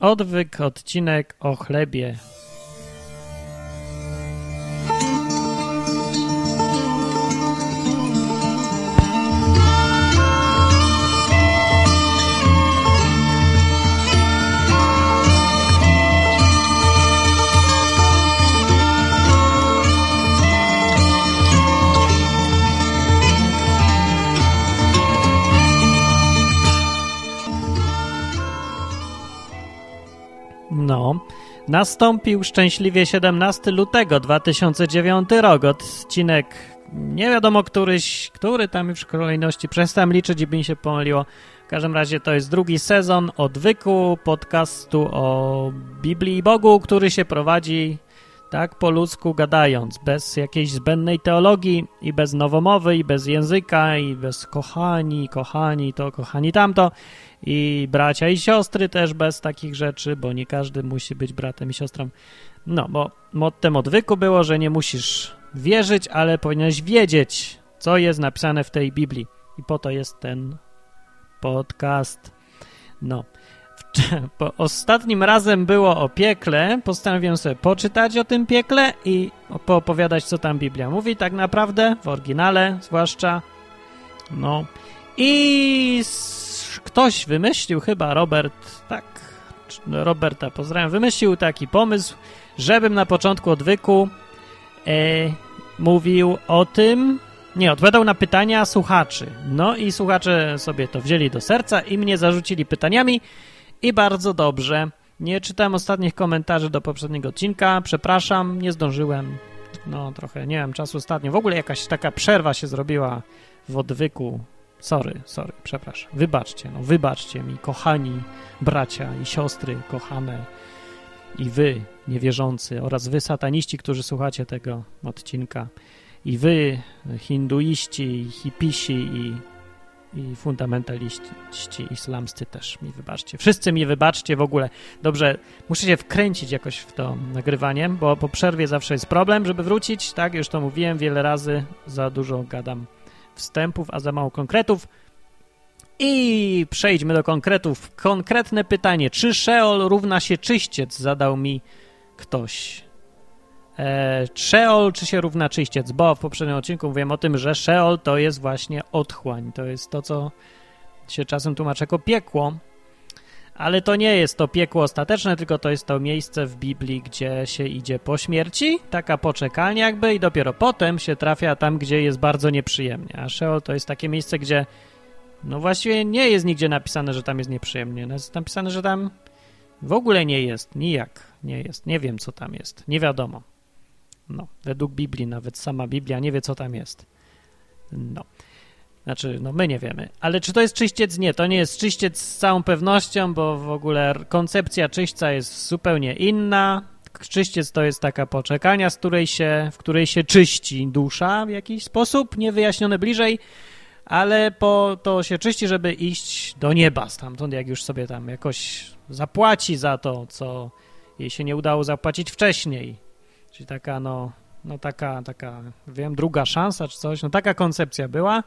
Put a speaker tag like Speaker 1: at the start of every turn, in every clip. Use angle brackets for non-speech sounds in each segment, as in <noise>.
Speaker 1: Odwyk, odcinek o chlebie. Nastąpił szczęśliwie 17 lutego 2009 rok. Odcinek nie wiadomo któryś, który tam już w kolejności przestałem liczyć i by mi się pomyliło. W każdym razie to jest drugi sezon odwyku podcastu o Biblii i Bogu, który się prowadzi tak po ludzku gadając, bez jakiejś zbędnej teologii i bez nowomowy i bez języka i bez kochani, kochani to, kochani tamto i bracia i siostry też bez takich rzeczy, bo nie każdy musi być bratem i siostrą. No, bo mottem odwyku było, że nie musisz wierzyć, ale powinieneś wiedzieć, co jest napisane w tej Biblii. I po to jest ten podcast. No. Po ostatnim razem było o piekle, postanowiłem sobie poczytać o tym piekle i poopowiadać, co tam Biblia mówi tak naprawdę, w oryginale zwłaszcza. No. I ktoś wymyślił, chyba Robert, tak, Roberta pozdrawiam, wymyślił taki pomysł, żebym na początku odwyku e, mówił o tym, nie, odpowiadał na pytania słuchaczy. No i słuchacze sobie to wzięli do serca i mnie zarzucili pytaniami i bardzo dobrze. Nie czytałem ostatnich komentarzy do poprzedniego odcinka, przepraszam, nie zdążyłem. No trochę, nie wiem, czasu ostatnio. W ogóle jakaś taka przerwa się zrobiła w odwyku Sorry, sorry, przepraszam. Wybaczcie, no wybaczcie mi, kochani bracia i siostry, kochane i wy, niewierzący, oraz wy, sataniści, którzy słuchacie tego odcinka, i wy, hinduiści, hipisi i, i fundamentaliści islamscy też mi wybaczcie. Wszyscy mi wybaczcie w ogóle. Dobrze, muszę się wkręcić jakoś w to nagrywanie, bo po przerwie zawsze jest problem, żeby wrócić, tak? Już to mówiłem wiele razy, za dużo gadam wstępów, a za mało konkretów. I przejdźmy do konkretów. Konkretne pytanie. Czy Sheol równa się czyściec? Zadał mi ktoś. E, Sheol czy się równa czyściec? Bo w poprzednim odcinku mówiłem o tym, że Sheol to jest właśnie otchłań. To jest to, co się czasem tłumaczy jako piekło. Ale to nie jest to piekło ostateczne, tylko to jest to miejsce w Biblii, gdzie się idzie po śmierci, taka poczekalnia jakby i dopiero potem się trafia tam, gdzie jest bardzo nieprzyjemnie. A Sheol to jest takie miejsce, gdzie no właściwie nie jest nigdzie napisane, że tam jest nieprzyjemnie. No jest napisane, że tam w ogóle nie jest, nijak nie jest. Nie wiem, co tam jest. Nie wiadomo. No, według Biblii nawet sama Biblia nie wie, co tam jest. No. Znaczy, no my nie wiemy. Ale czy to jest czyściec? Nie, to nie jest czyściec z całą pewnością, bo w ogóle koncepcja czyśćca jest zupełnie inna. Czyściec to jest taka poczekania, z której się, w której się czyści dusza w jakiś sposób, niewyjaśnione bliżej, ale po to się czyści, żeby iść do nieba stamtąd, jak już sobie tam jakoś zapłaci za to, co jej się nie udało zapłacić wcześniej. Czyli taka, no, no taka, taka, wiem, druga szansa czy coś, no taka koncepcja była.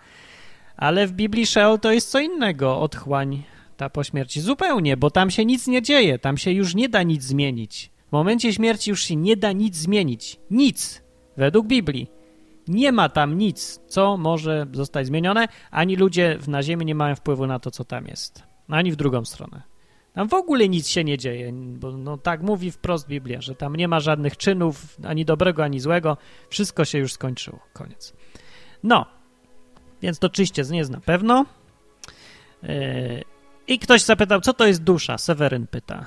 Speaker 1: Ale w Biblii Sheol to jest co innego, otchłań ta po śmierci. Zupełnie, bo tam się nic nie dzieje, tam się już nie da nic zmienić. W momencie śmierci już się nie da nic zmienić. Nic. Według Biblii. Nie ma tam nic, co może zostać zmienione, ani ludzie na ziemi nie mają wpływu na to, co tam jest. Ani w drugą stronę. Tam w ogóle nic się nie dzieje, bo no, tak mówi wprost Biblia, że tam nie ma żadnych czynów, ani dobrego, ani złego. Wszystko się już skończyło. Koniec. No, więc to czyściec nie jest na pewno. Yy, I ktoś zapytał, co to jest dusza? Seweryn pyta.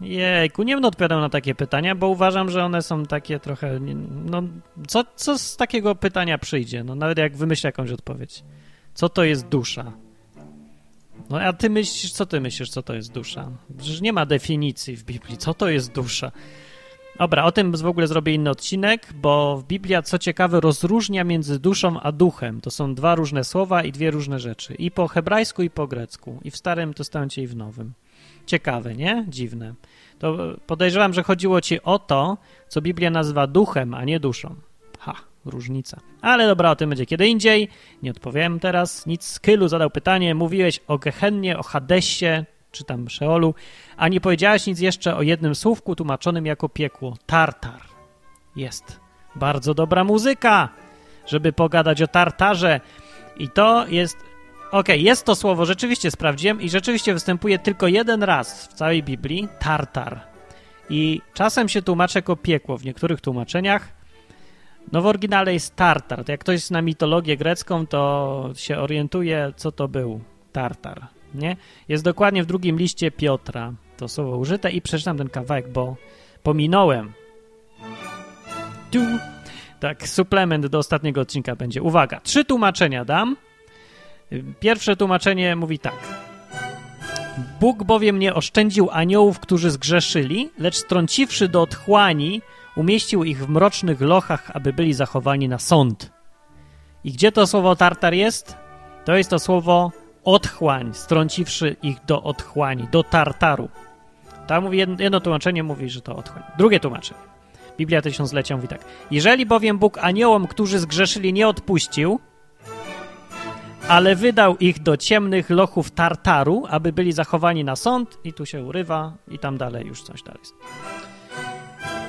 Speaker 1: Jejku, nie będę odpowiadał na takie pytania, bo uważam, że one są takie trochę... No, co, co z takiego pytania przyjdzie? No, nawet jak wymyślę jakąś odpowiedź. Co to jest dusza? No, a ty myślisz, co ty myślisz, co to jest dusza? Przecież nie ma definicji w Biblii. Co to jest dusza? Dobra, o tym w ogóle zrobię inny odcinek, bo Biblia, co ciekawe, rozróżnia między duszą a duchem. To są dwa różne słowa i dwie różne rzeczy. I po hebrajsku, i po grecku. I w Starym Testamencie, i w Nowym. Ciekawe, nie? Dziwne. To podejrzewam, że chodziło ci o to, co Biblia nazywa duchem, a nie duszą. Różnica. Ale dobra, o tym będzie kiedy indziej. Nie odpowiem teraz. Nic. Kylu zadał pytanie. Mówiłeś o Gehennie, o Hadesie. czy tam Szeolu, a nie powiedziałaś nic jeszcze o jednym słówku tłumaczonym jako piekło. Tartar. Jest. Bardzo dobra muzyka, żeby pogadać o tartarze. I to jest Okej, okay, jest to słowo, rzeczywiście sprawdziłem i rzeczywiście występuje tylko jeden raz w całej Biblii, tartar. I czasem się tłumaczy jako piekło w niektórych tłumaczeniach. No w oryginale jest tartar. Jak ktoś zna mitologię grecką, to się orientuje, co to był tartar, nie? Jest dokładnie w drugim liście Piotra to słowo użyte i przeczytam ten kawałek, bo pominąłem. Tu. Tak, suplement do ostatniego odcinka będzie. Uwaga, trzy tłumaczenia dam. Pierwsze tłumaczenie mówi tak. Bóg bowiem nie oszczędził aniołów, którzy zgrzeszyli, lecz strąciwszy do otchłani, umieścił ich w mrocznych lochach, aby byli zachowani na sąd. I gdzie to słowo tartar jest? To jest to słowo otchłań, strąciwszy ich do otchłani, do tartaru. Tam mówi, jedno tłumaczenie mówi, że to otchłań. Drugie tłumaczenie. Biblia Tysiąclecia mówi tak. Jeżeli bowiem Bóg aniołom, którzy zgrzeszyli, nie odpuścił, ale wydał ich do ciemnych lochów Tartaru, aby byli zachowani na sąd i tu się urywa i tam dalej już coś dalej.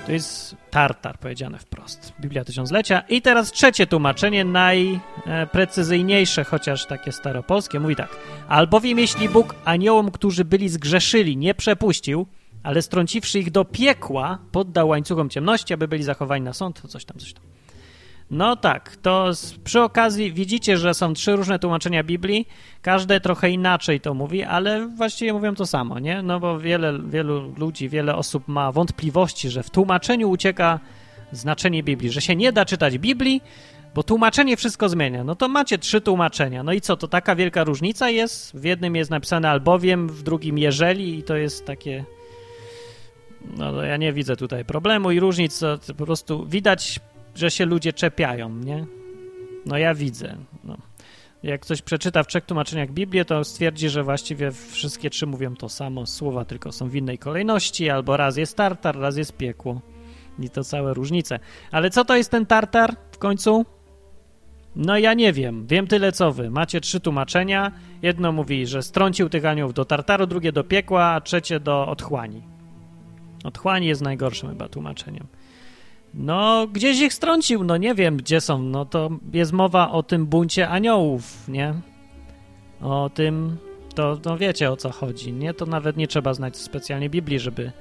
Speaker 1: To jest Tartar powiedziane wprost. Biblia Tysiąclecia. I teraz trzecie tłumaczenie, najprecyzyjniejsze, chociaż takie staropolskie, mówi tak. Albowiem jeśli Bóg aniołom, którzy byli zgrzeszyli, nie przepuścił, ale strąciwszy ich do piekła, poddał łańcuchom ciemności, aby byli zachowani na sąd, coś tam, coś tam. No tak, to przy okazji widzicie, że są trzy różne tłumaczenia Biblii, każde trochę inaczej to mówi, ale właściwie mówią to samo, nie? No bo wiele, wielu ludzi, wiele osób ma wątpliwości, że w tłumaczeniu ucieka znaczenie Biblii, że się nie da czytać Biblii, bo tłumaczenie wszystko zmienia. No to macie trzy tłumaczenia. No i co, to taka wielka różnica jest? W jednym jest napisane albowiem, w drugim jeżeli i to jest takie... No ja nie widzę tutaj problemu i różnic, to po prostu widać że się ludzie czepiają, nie? No ja widzę. No. Jak ktoś przeczyta w trzech tłumaczeniach Biblię, to stwierdzi, że właściwie wszystkie trzy mówią to samo, słowa tylko są w innej kolejności, albo raz jest tartar, raz jest piekło. I to całe różnice. Ale co to jest ten tartar w końcu? No ja nie wiem. Wiem tyle co wy. Macie trzy tłumaczenia. Jedno mówi, że strącił tych aniołów do tartaru, drugie do piekła, a trzecie do otchłani. Otchłani jest najgorszym chyba tłumaczeniem. No, gdzieś ich strącił, no nie wiem, gdzie są. No to jest mowa o tym buncie aniołów, nie? O tym, to no wiecie o co chodzi, nie? To nawet nie trzeba znać specjalnie Biblii, żeby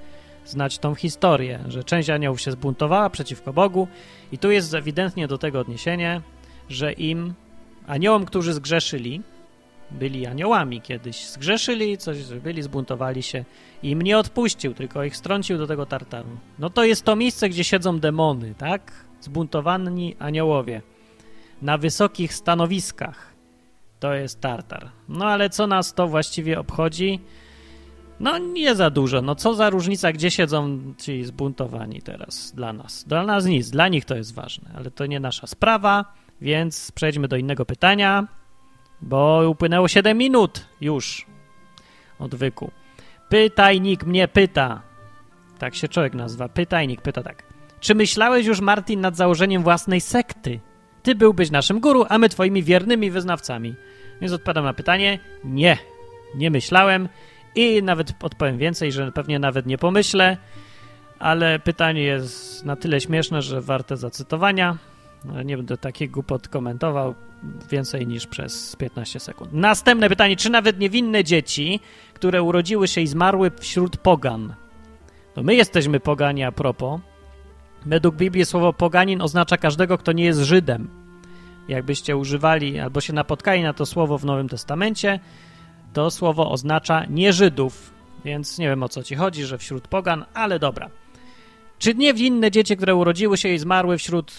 Speaker 1: znać tą historię, że część aniołów się zbuntowała przeciwko Bogu i tu jest ewidentnie do tego odniesienie, że im aniołom, którzy zgrzeszyli, byli aniołami kiedyś, zgrzeszyli, coś zrobili, zbuntowali się i im nie odpuścił, tylko ich strącił do tego tartaru. No to jest to miejsce, gdzie siedzą demony, tak? Zbuntowani aniołowie. Na wysokich stanowiskach. To jest tartar. No ale co nas to właściwie obchodzi? No nie za dużo. No co za różnica, gdzie siedzą ci zbuntowani teraz dla nas? Dla nas nic, dla nich to jest ważne, ale to nie nasza sprawa, więc przejdźmy do innego pytania. Bo upłynęło 7 minut już odwyku. Pytajnik mnie pyta. Tak się człowiek nazywa. Pytajnik pyta tak. Czy myślałeś już, Martin, nad założeniem własnej sekty? Ty byłbyś naszym guru, a my twoimi wiernymi wyznawcami. Więc odpowiadam na pytanie. Nie, nie myślałem i nawet odpowiem więcej, że pewnie nawet nie pomyślę, ale pytanie jest na tyle śmieszne, że warte zacytowania. Nie będę takich głupot komentował więcej niż przez 15 sekund. Następne pytanie. Czy nawet niewinne dzieci, które urodziły się i zmarły wśród pogan? No my jesteśmy pogani a propos. Według Biblii słowo poganin oznacza każdego, kto nie jest Żydem. Jakbyście używali albo się napotkali na to słowo w Nowym Testamencie, to słowo oznacza nie Żydów. Więc nie wiem o co ci chodzi, że wśród pogan, ale dobra. Czy niewinne dzieci, które urodziły się i zmarły wśród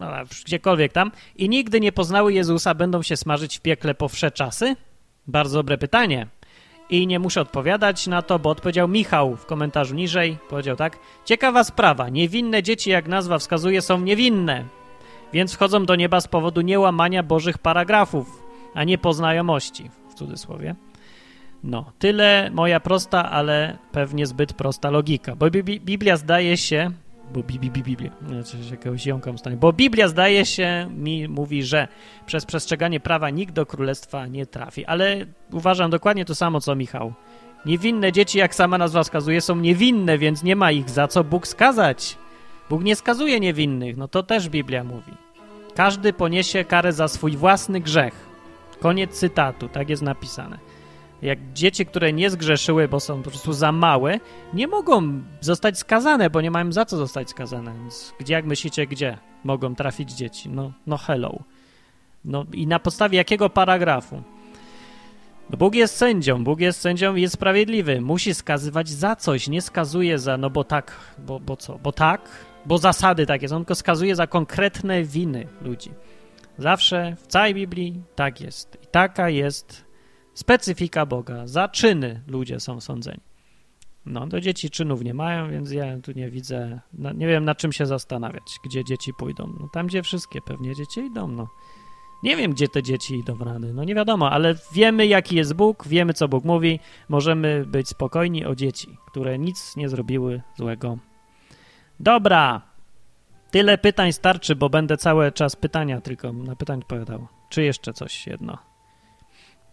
Speaker 1: no, gdziekolwiek tam, i nigdy nie poznały Jezusa, będą się smażyć w piekle po wsze czasy? Bardzo dobre pytanie. I nie muszę odpowiadać na to, bo odpowiedział Michał w komentarzu niżej. Powiedział tak. Ciekawa sprawa. Niewinne dzieci, jak nazwa wskazuje, są niewinne. Więc wchodzą do nieba z powodu niełamania Bożych paragrafów, a nie poznajomości, w cudzysłowie. No, tyle moja prosta, ale pewnie zbyt prosta logika, bo Biblia zdaje się, bo Bibi, Biblia, znaczy jakiegoś jąkam stanie, bo Biblia zdaje się mi mówi, że przez przestrzeganie prawa nikt do królestwa nie trafi, ale uważam dokładnie to samo co Michał Niewinne dzieci, jak sama nazwa wskazuje, są niewinne, więc nie ma ich za co Bóg skazać. Bóg nie skazuje niewinnych, no to też Biblia mówi. Każdy poniesie karę za swój własny grzech. Koniec cytatu, tak jest napisane. Jak dzieci, które nie zgrzeszyły, bo są po prostu za małe, nie mogą zostać skazane, bo nie mają za co zostać skazane. Więc gdzie, jak myślicie, gdzie mogą trafić dzieci? No, no hello. No i na podstawie jakiego paragrafu? No Bóg jest sędzią, Bóg jest sędzią i jest sprawiedliwy. Musi skazywać za coś, nie skazuje za, no bo tak, bo, bo co, bo tak, bo zasady takie są, tylko skazuje za konkretne winy ludzi. Zawsze w całej Biblii tak jest. I taka jest specyfika Boga. Za czyny ludzie są sądzeni. No, do dzieci czynów nie mają, więc ja tu nie widzę, no, nie wiem na czym się zastanawiać, gdzie dzieci pójdą. No, tam, gdzie wszystkie pewnie dzieci idą, no. Nie wiem, gdzie te dzieci idą rady, no nie wiadomo, ale wiemy, jaki jest Bóg, wiemy, co Bóg mówi, możemy być spokojni o dzieci, które nic nie zrobiły złego. Dobra, tyle pytań starczy, bo będę cały czas pytania tylko na pytań odpowiadał. Czy jeszcze coś jedno?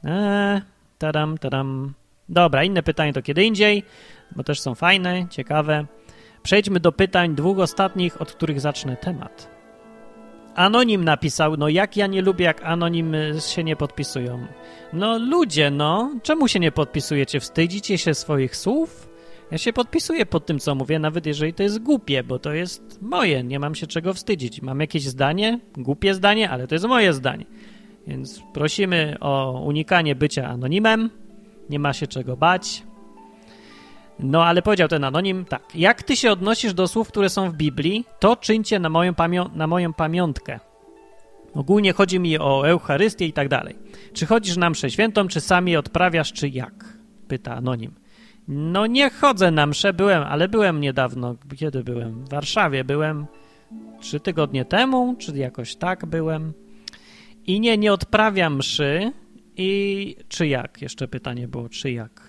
Speaker 1: Eee, tadam, tadam. Dobra, inne pytanie to kiedy indziej, bo też są fajne, ciekawe. Przejdźmy do pytań dwóch ostatnich, od których zacznę temat. Anonim napisał, no jak ja nie lubię, jak anonimy się nie podpisują. No ludzie, no, czemu się nie podpisujecie? Wstydzicie się swoich słów? Ja się podpisuję pod tym, co mówię, nawet jeżeli to jest głupie, bo to jest moje, nie mam się czego wstydzić. Mam jakieś zdanie, głupie zdanie, ale to jest moje zdanie. Więc prosimy o unikanie bycia anonimem, nie ma się czego bać. No, ale powiedział ten anonim tak. Jak ty się odnosisz do słów, które są w Biblii, to czyńcie na moją, pamią na moją pamiątkę. Ogólnie chodzi mi o Eucharystię i tak dalej. Czy chodzisz na mszę świętą, czy sami odprawiasz, czy jak? Pyta anonim. No nie chodzę na mszę, byłem, ale byłem niedawno. Kiedy byłem? W Warszawie byłem trzy tygodnie temu, czy jakoś tak byłem. I nie, nie odprawiam mszy. I czy jak? Jeszcze pytanie było, czy jak?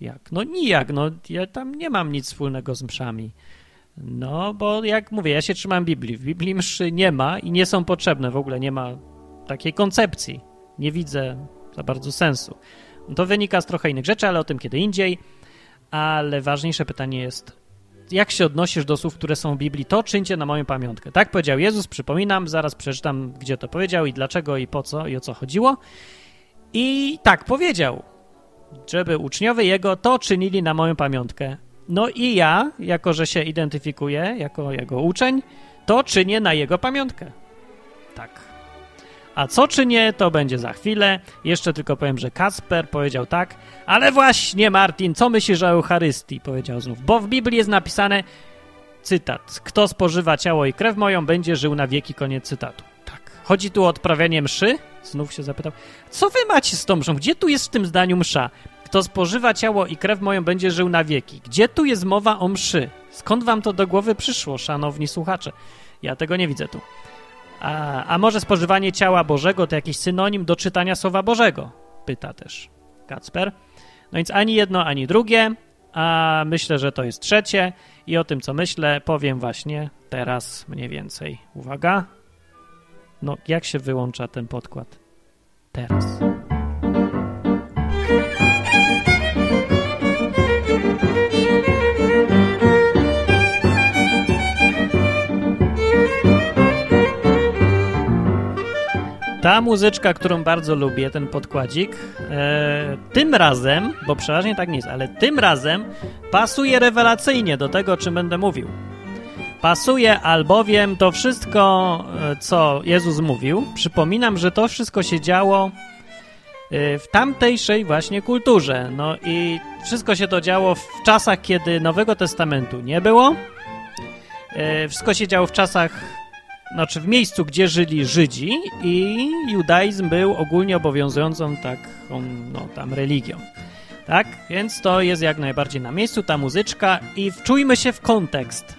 Speaker 1: Jak? No nijak, no ja tam nie mam nic wspólnego z mszami. No, bo jak mówię, ja się trzymam Biblii. W Biblii mszy nie ma i nie są potrzebne, w ogóle nie ma takiej koncepcji. Nie widzę za bardzo sensu. To wynika z trochę innych rzeczy, ale o tym kiedy indziej. Ale ważniejsze pytanie jest, jak się odnosisz do słów, które są w Biblii, to czyńcie na moją pamiątkę. Tak powiedział Jezus, przypominam, zaraz przeczytam, gdzie to powiedział i dlaczego i po co i o co chodziło. I tak powiedział, żeby uczniowie jego to czynili na moją pamiątkę. No i ja, jako że się identyfikuję jako jego uczeń, to czynię na jego pamiątkę. Tak. A co czynię, to będzie za chwilę. Jeszcze tylko powiem, że Kasper powiedział tak, ale właśnie Martin, co myślisz o Eucharystii? Powiedział znów, bo w Biblii jest napisane, cytat, kto spożywa ciało i krew moją, będzie żył na wieki, koniec cytatu. Tak. Chodzi tu o odprawianie mszy? Znów się zapytał, co wy macie z tą mszą? Gdzie tu jest w tym zdaniu msza? Kto spożywa ciało i krew moją, będzie żył na wieki. Gdzie tu jest mowa o mszy? Skąd wam to do głowy przyszło, szanowni słuchacze? Ja tego nie widzę tu. A, a może spożywanie ciała Bożego to jakiś synonim do czytania Słowa Bożego? Pyta też Kacper. No więc ani jedno, ani drugie, a myślę, że to jest trzecie i o tym, co myślę, powiem właśnie teraz mniej więcej. Uwaga. No, jak się wyłącza ten podkład? Teraz. Ta muzyczka, którą bardzo lubię, ten podkładzik, e, tym razem, bo przeważnie tak nie jest, ale tym razem pasuje rewelacyjnie do tego, o czym będę mówił. Pasuje, albowiem to wszystko, e, co Jezus mówił, przypominam, że to wszystko się działo e, w tamtejszej właśnie kulturze. No i wszystko się to działo w czasach, kiedy Nowego Testamentu nie było. E, wszystko się działo w czasach znaczy w miejscu, gdzie żyli Żydzi i judaizm był ogólnie obowiązującą taką, no tam religią. Tak? Więc to jest jak najbardziej na miejscu, ta muzyczka i wczujmy się w kontekst.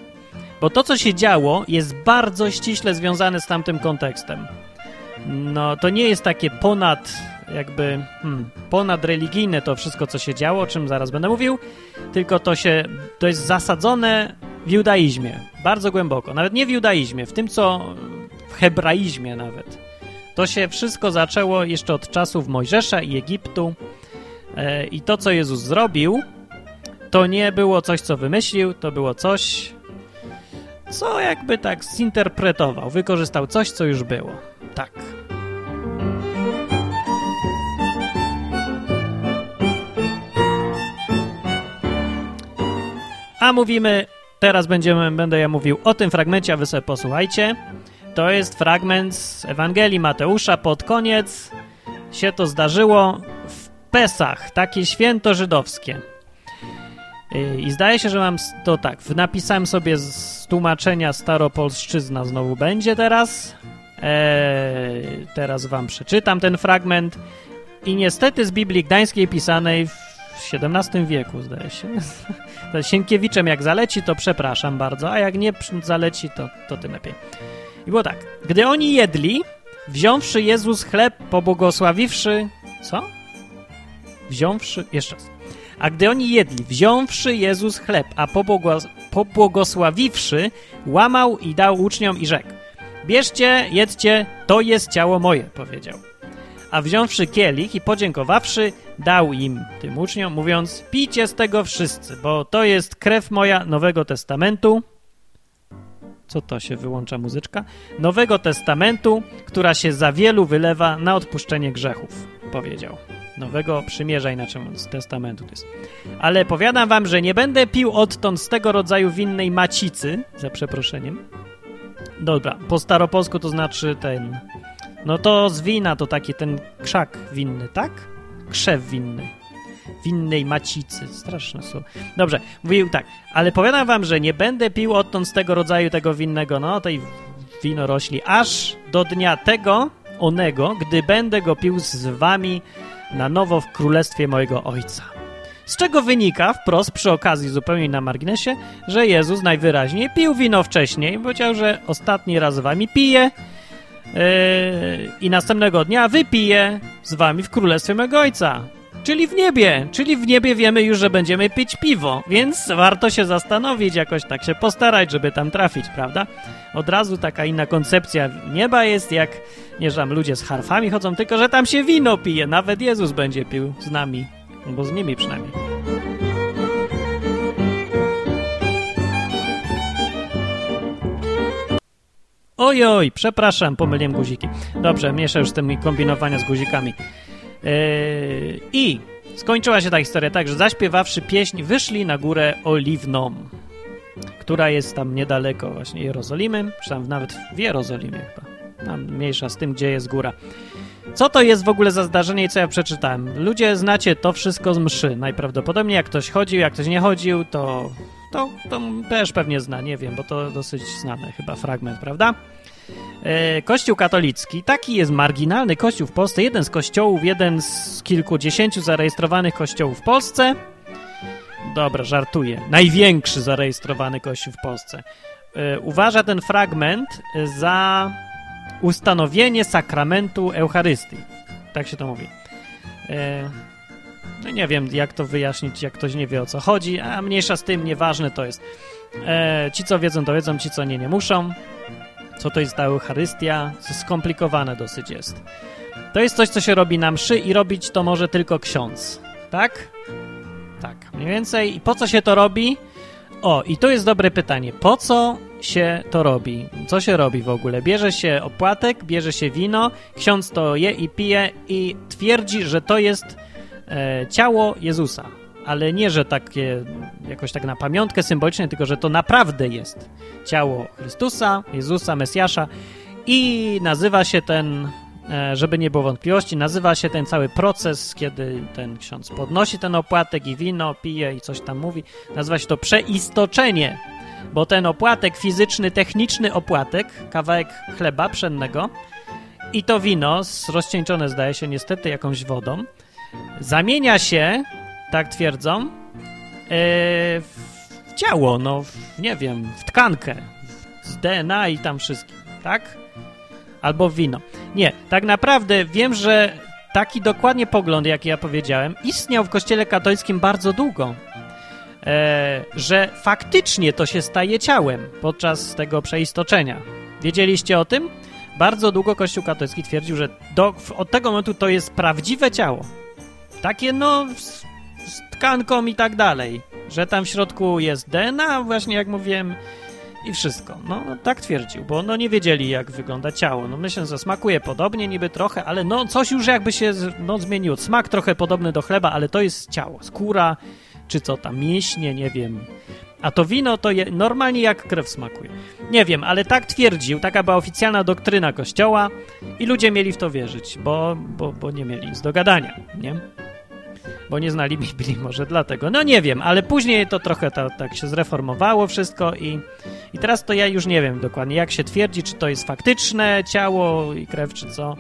Speaker 1: Bo to, co się działo, jest bardzo ściśle związane z tamtym kontekstem. No, to nie jest takie ponad, jakby, hmm, ponad religijne to wszystko, co się działo, o czym zaraz będę mówił, tylko to się, to jest zasadzone w judaizmie, bardzo głęboko. Nawet nie w judaizmie, w tym co w hebraizmie nawet. To się wszystko zaczęło jeszcze od czasów Mojżesza i Egiptu. E, I to, co Jezus zrobił, to nie było coś, co wymyślił, to było coś, co jakby tak zinterpretował, wykorzystał coś, co już było. Tak. A mówimy, teraz będziemy, będę ja mówił o tym fragmencie, a wy sobie posłuchajcie. To jest fragment z Ewangelii Mateusza pod koniec. Się to zdarzyło w Pesach, takie święto żydowskie. I zdaje się, że mam to tak. Napisałem sobie z tłumaczenia staropolszczyzna znowu będzie teraz. Eee, teraz wam przeczytam ten fragment. I niestety z Biblii Gdańskiej pisanej w XVII wieku, zdaje się. <laughs> Sienkiewiczem jak zaleci, to przepraszam bardzo, a jak nie zaleci, to, to tym lepiej. I było tak. Gdy oni jedli, wziąwszy Jezus chleb, pobłogosławiwszy... Co? Wziąwszy... Jeszcze raz. A gdy oni jedli, wziąwszy Jezus chleb, a pobłogos pobłogosławiwszy, łamał i dał uczniom i rzekł. Bierzcie, jedzcie, to jest ciało moje, powiedział. A wziąwszy kielich i podziękowawszy, dał im, tym uczniom, mówiąc, pijcie z tego wszyscy, bo to jest krew moja Nowego Testamentu. Co to się wyłącza muzyczka? Nowego Testamentu, która się za wielu wylewa na odpuszczenie grzechów, powiedział. Nowego Przymierza, inaczej mówiąc, Testamentu to jest. Ale powiadam wam, że nie będę pił odtąd z tego rodzaju winnej macicy, za przeproszeniem. Dobra, po staropolsku to znaczy ten... No to z wina to taki ten krzak winny, tak? Krzew winny. Winnej macicy. Straszne słowo. Dobrze, mówił tak. Ale powiadam wam, że nie będę pił odtąd z tego rodzaju tego winnego, no tej winorośli, aż do dnia tego, onego, gdy będę go pił z wami na nowo w królestwie mojego Ojca. Z czego wynika wprost przy okazji zupełnie na marginesie, że Jezus najwyraźniej pił wino wcześniej, powiedział, że ostatni raz wami pije i następnego dnia wypije z wami w królestwie mojego Ojca. Czyli w niebie, czyli w niebie wiemy już, że będziemy pić piwo, więc warto się zastanowić, jakoś tak się postarać, żeby tam trafić, prawda? Od razu taka inna koncepcja nieba jest, jak nie, że tam ludzie z harfami chodzą, tylko że tam się wino pije, nawet Jezus będzie pił z nami, albo z nimi przynajmniej. Ojoj, przepraszam, pomyliłem guziki. Dobrze, mieszam już z tymi kombinowania z guzikami. Yy, I skończyła się ta historia tak, że zaśpiewawszy pieśń, wyszli na górę Oliwną, która jest tam niedaleko właśnie Jerozolimy, czy nawet w Jerozolimie chyba. Tam mniejsza z tym, gdzie jest góra. Co to jest w ogóle za zdarzenie i co ja przeczytałem? Ludzie znacie to wszystko z mszy. Najprawdopodobniej jak ktoś chodził, jak ktoś nie chodził, to, to, to też pewnie zna, nie wiem, bo to dosyć znany chyba fragment, prawda? E, kościół katolicki, taki jest marginalny kościół w Polsce, jeden z kościołów, jeden z kilkudziesięciu zarejestrowanych kościołów w Polsce. Dobra, żartuję. Największy zarejestrowany kościół w Polsce. E, uważa ten fragment za ustanowienie sakramentu Eucharystii. Tak się to mówi. E, no nie wiem, jak to wyjaśnić, jak ktoś nie wie o co chodzi, a mniejsza z tym, nieważne to jest. ci, co wiedzą, to wiedzą, ci, co nie, nie muszą co to jest ta Eucharystia, skomplikowane dosyć jest. To jest coś, co się robi na mszy i robić to może tylko ksiądz, tak? Tak, mniej więcej. I po co się to robi? O, i to jest dobre pytanie. Po co się to robi? Co się robi w ogóle? Bierze się opłatek, bierze się wino, ksiądz to je i pije i twierdzi, że to jest e, ciało Jezusa ale nie, że takie jakoś tak na pamiątkę symbolicznie, tylko że to naprawdę jest ciało Chrystusa, Jezusa, Mesjasza i nazywa się ten, e, żeby nie było wątpliwości, nazywa się ten cały proces, kiedy ten ksiądz podnosi ten opłatek i wino pije i coś tam mówi, nazywa się to przeistoczenie, bo ten opłatek fizyczny, techniczny opłatek, kawałek chleba pszennego i to wino, rozcieńczone zdaje się niestety jakąś wodą, zamienia się tak twierdzą, yy, w ciało, no w, nie wiem, w tkankę, z DNA i tam wszystkim, tak? Albo w wino. Nie, tak naprawdę wiem, że taki dokładnie pogląd, jaki ja powiedziałem, istniał w kościele katolickim bardzo długo. E, że faktycznie to się staje ciałem podczas tego przeistoczenia. Wiedzieliście o tym? Bardzo długo Kościół katolicki twierdził, że do, od tego momentu to jest prawdziwe ciało. Takie no z, z tkanką i tak dalej, że tam w środku jest DNA, właśnie jak mówiłem, i wszystko. No, tak twierdził, bo no nie wiedzieli, jak wygląda ciało. No myślę, że smakuje podobnie niby trochę, ale no coś już jakby się no, zmieniło. Smak trochę podobny do chleba, ale to jest ciało. Skóra, czy co tam, mięśnie, nie wiem. A to wino to je, normalnie jak krew smakuje. Nie wiem, ale tak twierdził, taka była oficjalna doktryna kościoła i ludzie mieli w to wierzyć, bo, bo, bo nie mieli nic do gadania, nie? Bo nie znali Biblii może dlatego. No nie wiem, ale później to trochę to, tak się zreformowało wszystko i, i teraz to ja już nie wiem dokładnie, jak się twierdzi, czy to jest faktyczne ciało i krew, czy co.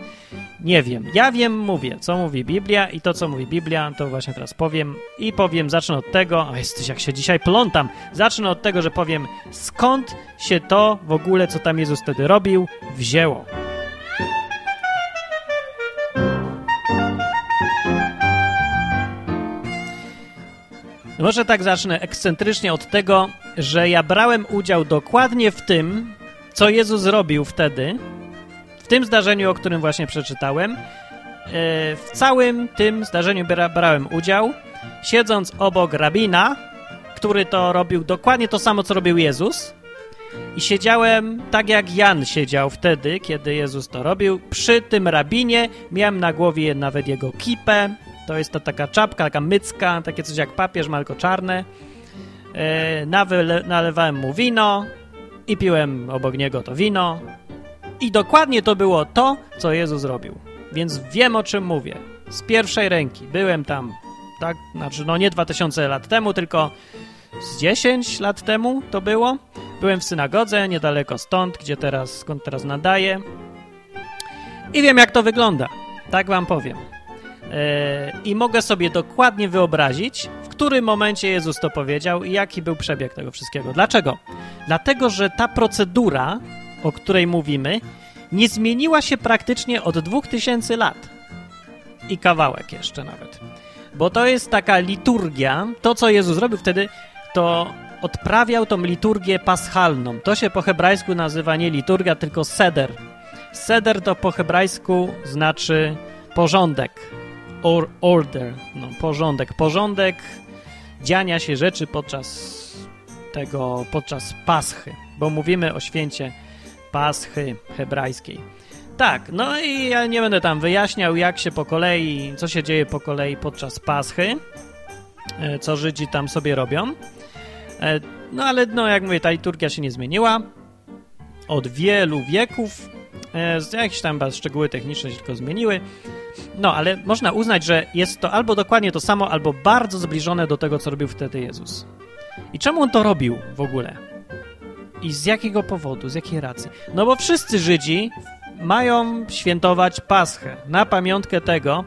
Speaker 1: Nie wiem. Ja wiem, mówię, co mówi Biblia i to, co mówi Biblia, to właśnie teraz powiem. I powiem, zacznę od tego, a jesteś jak się dzisiaj plątam, zacznę od tego, że powiem, skąd się to w ogóle, co tam Jezus wtedy robił, wzięło. Może tak zacznę ekscentrycznie od tego, że ja brałem udział dokładnie w tym, co Jezus robił wtedy, w tym zdarzeniu, o którym właśnie przeczytałem. E, w całym tym zdarzeniu brałem udział, siedząc obok rabina, który to robił dokładnie to samo, co robił Jezus. I siedziałem tak jak Jan siedział wtedy, kiedy Jezus to robił. Przy tym rabinie miałem na głowie nawet jego kipę, to jest to taka czapka, taka mycka, takie coś jak papież, malko czarne. E, nalewałem mu wino i piłem obok niego to wino. I dokładnie to było to, co Jezus zrobił. Więc wiem, o czym mówię. Z pierwszej ręki. Byłem tam, tak, znaczy no nie 2000 lat temu, tylko z 10 lat temu to było. Byłem w synagodze, niedaleko stąd, gdzie teraz, skąd teraz nadaję. I wiem, jak to wygląda. Tak wam powiem. E, I mogę sobie dokładnie wyobrazić, w którym momencie Jezus to powiedział i jaki był przebieg tego wszystkiego. Dlaczego? Dlatego, że ta procedura, o której mówimy, nie zmieniła się praktycznie od 2000 lat. I kawałek jeszcze nawet. Bo to jest taka liturgia. To, co Jezus zrobił wtedy, to odprawiał tą liturgię paschalną. To się po hebrajsku nazywa nie liturgia, tylko seder. Seder to po hebrajsku znaczy porządek, or, order, no, porządek. Porządek dziania się rzeczy podczas tego, podczas Paschy, bo mówimy o święcie Paschy hebrajskiej. Tak, no i ja nie będę tam wyjaśniał, jak się po kolei, co się dzieje po kolei podczas Paschy, e, co Żydzi tam sobie robią. E, no ale, no jak mówię, ta liturgia się nie zmieniła od wielu wieków. E, jakieś tam szczegóły techniczne się tylko zmieniły. No, ale można uznać, że jest to albo dokładnie to samo, albo bardzo zbliżone do tego, co robił wtedy Jezus. I czemu on to robił w ogóle? I z jakiego powodu, z jakiej racji? No bo wszyscy Żydzi mają świętować Paschę na pamiątkę tego,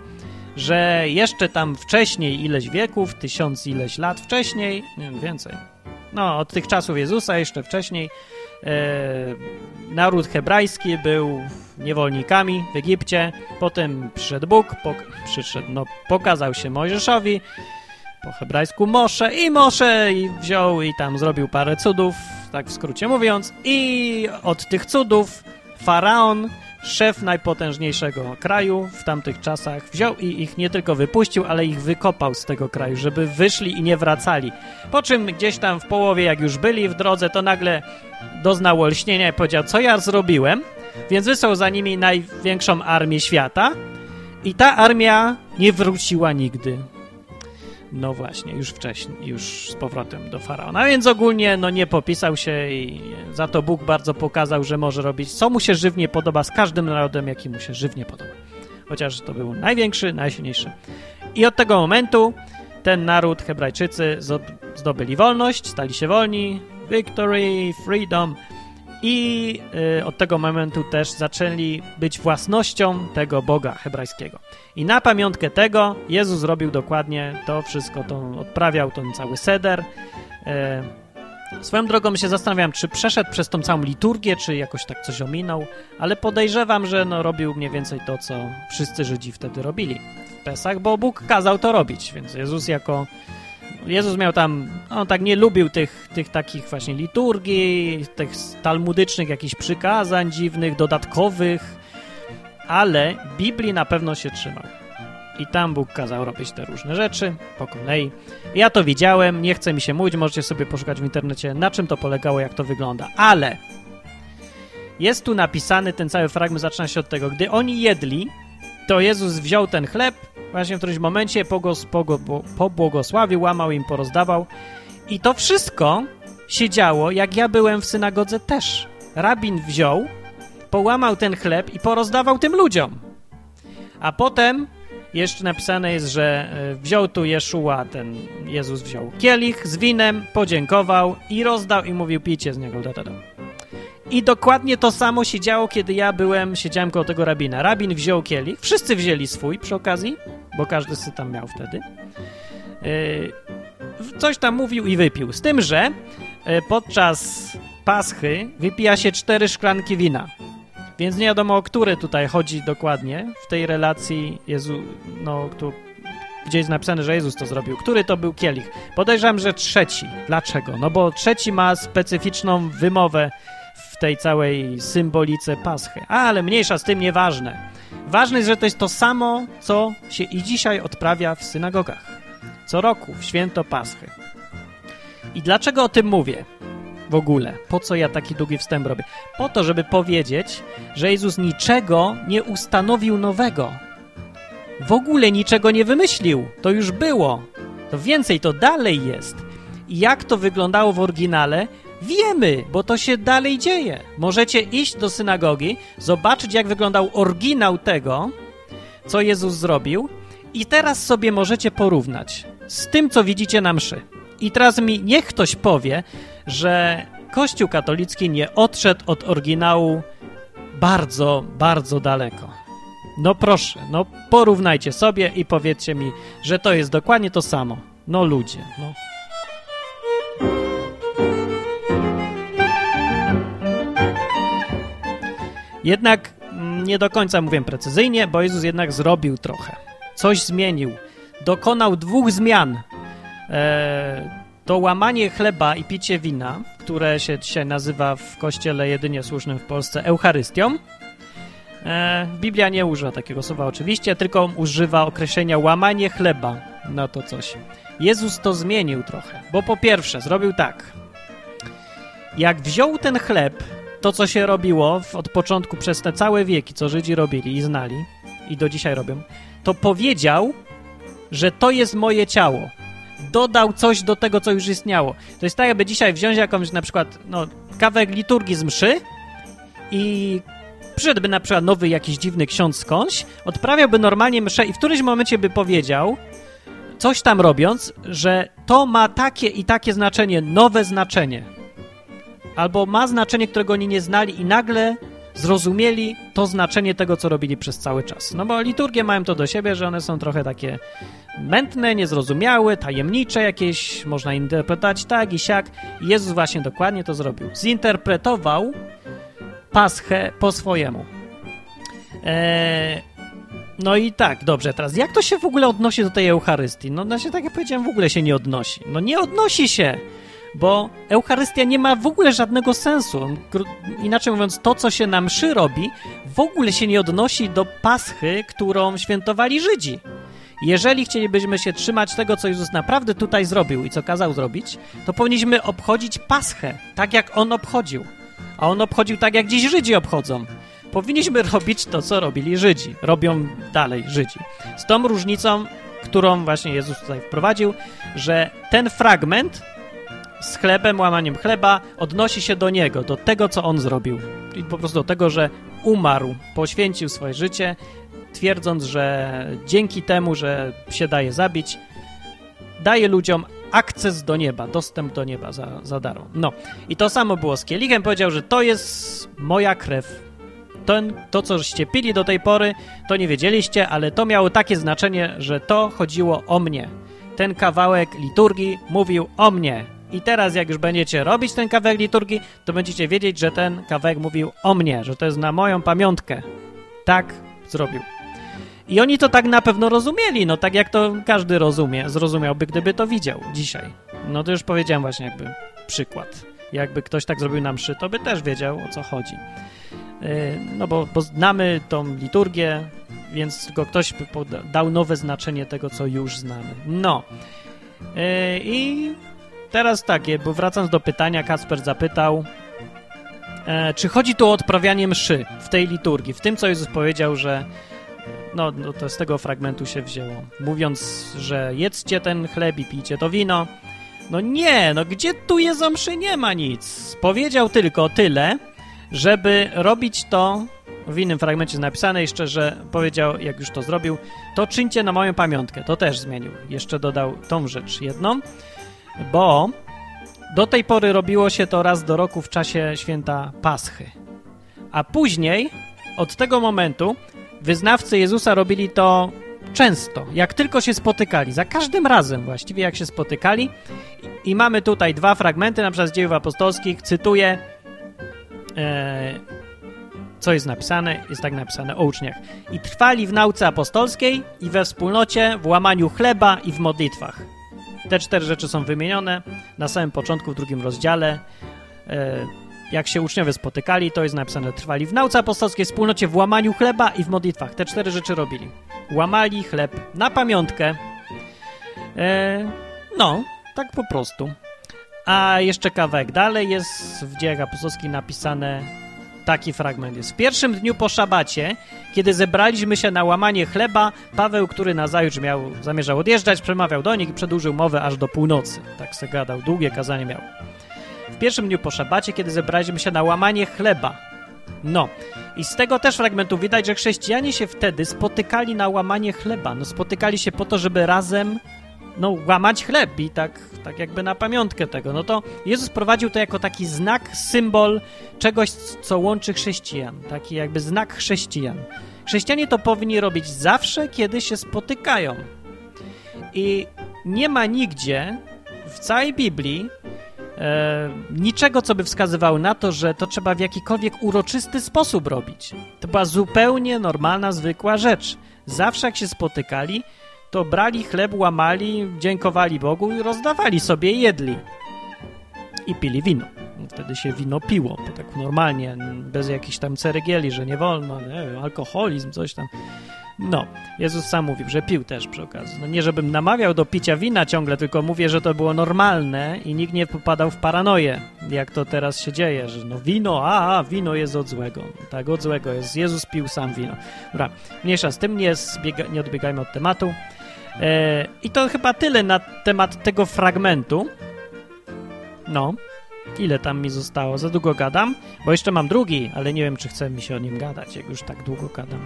Speaker 1: że jeszcze tam wcześniej, ileś wieków, tysiąc ileś lat wcześniej, nie wiem, więcej, no od tych czasów Jezusa jeszcze wcześniej, naród hebrajski był niewolnikami w Egipcie, potem przyszedł Bóg, pok przyszedł, no, pokazał się Mojżeszowi, po hebrajsku Mosze i Mosze i wziął i tam zrobił parę cudów, tak w skrócie mówiąc, i od tych cudów Faraon szef najpotężniejszego kraju w tamtych czasach wziął i ich nie tylko wypuścił, ale ich wykopał z tego kraju, żeby wyszli i nie wracali. Po czym gdzieś tam w połowie, jak już byli w drodze, to nagle doznał olśnienia i powiedział, co ja zrobiłem? Więc wysłał za nimi największą armię świata i ta armia nie wróciła nigdy. No właśnie, już wcześniej, już z powrotem do faraona. Więc ogólnie no nie popisał się i za to Bóg bardzo pokazał, że może robić co mu się żywnie podoba z każdym narodem, jaki mu się żywnie podoba. Chociaż to był największy, najsilniejszy. I od tego momentu ten naród, Hebrajczycy, zdobyli wolność, stali się wolni, victory, freedom i y, od tego momentu też zaczęli być własnością tego Boga hebrajskiego. I na pamiątkę tego Jezus zrobił dokładnie to wszystko, to odprawiał ten cały seder. Y, swoją drogą się zastanawiam, czy przeszedł przez tą całą liturgię, czy jakoś tak coś ominął, ale podejrzewam, że no, robił mniej więcej to, co wszyscy Żydzi wtedy robili w Pesach, bo Bóg kazał to robić, więc Jezus jako Jezus miał tam, on tak nie lubił tych, tych takich właśnie liturgii, tych talmudycznych jakichś przykazań dziwnych, dodatkowych, ale Biblii na pewno się trzymał. i tam Bóg kazał robić te różne rzeczy po kolei. Ja to widziałem, nie chcę mi się mówić, możecie sobie poszukać w internecie, na czym to polegało, jak to wygląda. Ale jest tu napisany, ten cały fragment zaczyna się od tego, gdy oni jedli, to Jezus wziął ten chleb, właśnie w którymś momencie pogos, pogo, pobłogosławił, łamał im, porozdawał. I to wszystko się działo, jak ja byłem w synagodze też. Rabin wziął, połamał ten chleb i porozdawał tym ludziom. A potem jeszcze napisane jest, że e, wziął tu Jeszua, ten Jezus wziął kielich z winem, podziękował i rozdał i mówił pijcie z niego. Da, da, da. I dokładnie to samo się działo, kiedy ja byłem, siedziałem koło tego rabina. Rabin wziął kielich, wszyscy wzięli swój przy okazji, bo każdy sobie tam miał wtedy. Yy, coś tam mówił i wypił. Z tym, że yy, podczas paschy wypija się cztery szklanki wina. Więc nie wiadomo, o które tutaj chodzi dokładnie w tej relacji Jezu, no, tu, gdzie jest napisane, że Jezus to zrobił. Który to był kielich? Podejrzewam, że trzeci. Dlaczego? No bo trzeci ma specyficzną wymowę w tej całej symbolice Paschy. Ale mniejsza z tym, nieważne. Ważne jest, że to jest to samo, co się i dzisiaj odprawia w synagogach. Co roku, w święto Paschy. I dlaczego o tym mówię? w ogóle. Po co ja taki długi wstęp robię? Po to, żeby powiedzieć, że Jezus niczego nie ustanowił nowego. W ogóle niczego nie wymyślił. To już było. To więcej, to dalej jest. I jak to wyglądało w oryginale, wiemy, bo to się dalej dzieje. Możecie iść do synagogi, zobaczyć, jak wyglądał oryginał tego, co Jezus zrobił, i teraz sobie możecie porównać z tym, co widzicie na mszy. I teraz mi niech ktoś powie, że Kościół katolicki nie odszedł od oryginału bardzo, bardzo daleko. No proszę, no porównajcie sobie i powiedzcie mi, że to jest dokładnie to samo. No ludzie, no. Jednak nie do końca mówię precyzyjnie, bo Jezus jednak zrobił trochę. Coś zmienił. Dokonał dwóch zmian. Eee, to łamanie chleba i picie wina, które się dzisiaj nazywa w kościele jedynie słusznym w Polsce Eucharystią. E, Biblia nie używa takiego słowa oczywiście, tylko używa określenia łamanie chleba na to coś. Jezus to zmienił trochę, bo po pierwsze zrobił tak. Jak wziął ten chleb, to co się robiło od początku przez te całe wieki, co Żydzi robili i znali i do dzisiaj robią, to powiedział, że to jest moje ciało dodał coś do tego, co już istniało. To jest tak, jakby dzisiaj wziąć jakąś na przykład no, kawałek liturgii z mszy i przyszedłby na przykład nowy jakiś dziwny ksiądz skądś, odprawiałby normalnie mszę i w którymś momencie by powiedział, coś tam robiąc, że to ma takie i takie znaczenie, nowe znaczenie. Albo ma znaczenie, którego oni nie znali i nagle zrozumieli to znaczenie tego, co robili przez cały czas. No bo liturgie mają to do siebie, że one są trochę takie mętne, niezrozumiałe, tajemnicze jakieś, można interpretować tak i siak. Jezus właśnie dokładnie to zrobił. Zinterpretował paschę po swojemu. Eee, no i tak, dobrze, teraz jak to się w ogóle odnosi do tej Eucharystii? No, się, tak jak powiedziałem, w ogóle się nie odnosi. No nie odnosi się, bo Eucharystia nie ma w ogóle żadnego sensu. Inaczej mówiąc, to, co się na mszy robi, w ogóle się nie odnosi do paschy, którą świętowali Żydzi. Jeżeli chcielibyśmy się trzymać tego, co Jezus naprawdę tutaj zrobił i co kazał zrobić, to powinniśmy obchodzić Paschę, tak jak On obchodził. A On obchodził tak, jak dziś Żydzi obchodzą. Powinniśmy <laughs> robić to, co robili Żydzi. Robią dalej Żydzi. Z tą różnicą, którą właśnie Jezus tutaj wprowadził, że ten fragment z chlebem, łamaniem chleba odnosi się do Niego, do tego, co On zrobił. I po prostu do tego, że umarł, poświęcił swoje życie twierdząc, że dzięki temu, że się daje zabić, daje ludziom akces do nieba, dostęp do nieba za, za darmo. No i to samo było z kielichem. Powiedział, że to jest moja krew. To, to, coście pili do tej pory, to nie wiedzieliście, ale to miało takie znaczenie, że to chodziło o mnie. Ten kawałek liturgii mówił o mnie. I teraz, jak już będziecie robić ten kawałek liturgii, to będziecie wiedzieć, że ten kawałek mówił o mnie, że to jest na moją pamiątkę. Tak zrobił. I oni to tak na pewno rozumieli, no tak jak to każdy rozumie, zrozumiałby, gdyby to widział dzisiaj. No to już powiedziałem właśnie jakby przykład. Jakby ktoś tak zrobił na mszy, to by też wiedział, o co chodzi. Yy, no bo, bo znamy tą liturgię, więc tylko ktoś dał nowe znaczenie tego, co już znamy. No. Yy, I teraz takie, bo wracając do pytania, Kasper zapytał, e, czy chodzi tu o odprawianie mszy w tej liturgii, w tym, co Jezus powiedział, że no, no to z tego fragmentu się wzięło, mówiąc, że jedzcie ten chleb i pijcie to wino. No nie, no gdzie tu jest o mszy? Nie ma nic. Powiedział tylko tyle, żeby robić to w innym fragmencie napisane jeszcze, że powiedział, jak już to zrobił, to czyńcie na moją pamiątkę. To też zmienił. Jeszcze dodał tą rzecz jedną, bo do tej pory robiło się to raz do roku w czasie święta Paschy. A później, od tego momentu, wyznawcy Jezusa robili to często, jak tylko się spotykali, za każdym razem właściwie jak się spotykali. I mamy tutaj dwa fragmenty, na przykład z dziejów apostolskich, cytuję, e, co jest napisane, jest tak napisane o uczniach. I trwali w nauce apostolskiej i we wspólnocie, w łamaniu chleba i w modlitwach. Te cztery rzeczy są wymienione na samym początku, w drugim rozdziale. E, jak się uczniowie spotykali, to jest napisane, trwali w nauce apostolskiej, wspólnocie, w łamaniu chleba i w modlitwach. Te cztery rzeczy robili. Łamali chleb na pamiątkę. E, no, tak po prostu. A jeszcze kawałek dalej jest w dziejach apostolskich napisane taki fragment jest. W pierwszym dniu po szabacie, kiedy zebraliśmy się na łamanie chleba, Paweł, który na zajutrz miał, zamierzał odjeżdżać, przemawiał do nich i przedłużył mowę aż do północy. Tak se gadał, długie kazanie miał. W pierwszym dniu po szabacie, kiedy zebraliśmy się na łamanie chleba. No, i z tego też fragmentu widać, że chrześcijanie się wtedy spotykali na łamanie chleba. No, spotykali się po to, żeby razem no, łamać chleb i tak, tak jakby na pamiątkę tego. No to Jezus prowadził to jako taki znak, symbol czegoś, co łączy chrześcijan. Taki jakby znak chrześcijan. Chrześcijanie to powinni robić zawsze, kiedy się spotykają. I nie ma nigdzie w całej Biblii e, niczego, co by wskazywało na to, że to trzeba w jakikolwiek uroczysty sposób robić. To była zupełnie normalna, zwykła rzecz. Zawsze jak się spotykali, to brali chleb, łamali, dziękowali Bogu i rozdawali sobie jedli. I pili wino. Wtedy się wino piło, bo tak normalnie, bez jakichś tam ceregieli, że nie wolno, nie alkoholizm, coś tam. No, Jezus sam mówił, że pił też przy okazji. No nie, żebym namawiał do picia wina ciągle, tylko mówię, że to było normalne i nikt nie popadał w paranoję, jak to teraz się dzieje, że no wino, a, a wino jest od złego. Tak, od złego jest. Jezus pił sam wino. Dobra, mniejsza z tym, nie, zbiega, nie odbiegajmy od tematu. E, I to chyba tyle na temat tego fragmentu. No, ile tam mi zostało? Za długo gadam? Bo jeszcze mam drugi, ale nie wiem, czy chce mi się o nim gadać, jak już tak długo gadam.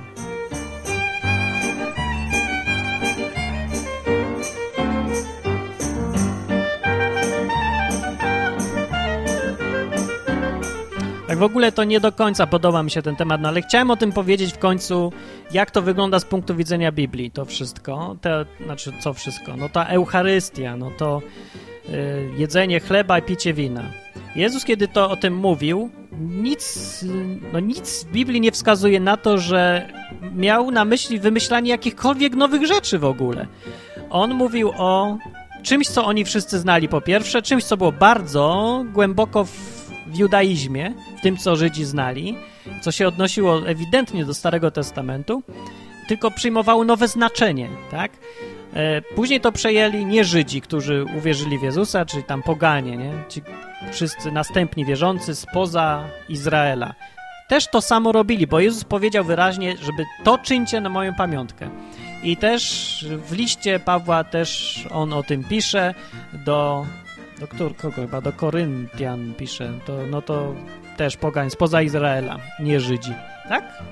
Speaker 1: Tak w ogóle to nie do końca podoba mi się ten temat, no ale chciałem o tym powiedzieć w końcu, jak to wygląda z punktu widzenia Biblii, to wszystko. Te, znaczy, co wszystko? No ta Eucharystia, no to y, jedzenie chleba i picie wina. Jezus, kiedy to o tym mówił, nic, no nic w Biblii nie wskazuje na to, że miał na myśli wymyślanie jakichkolwiek nowych rzeczy w ogóle. On mówił o czymś, co oni wszyscy znali po pierwsze, czymś, co było bardzo głęboko w w judaizmie, w tym, co Żydzi znali, co się odnosiło ewidentnie do Starego Testamentu, tylko przyjmowało nowe znaczenie, tak? E, później to przejęli nie Żydzi, którzy uwierzyli w Jezusa, czyli tam poganie, nie? Ci wszyscy następni wierzący spoza Izraela. Też to samo robili, bo Jezus powiedział wyraźnie, żeby to czyńcie na moją pamiątkę. I też w liście Pawła też on o tym pisze do do kogo chyba? Do Koryntian pisze. To, no to też pogań spoza Izraela, nie Żydzi. Tak?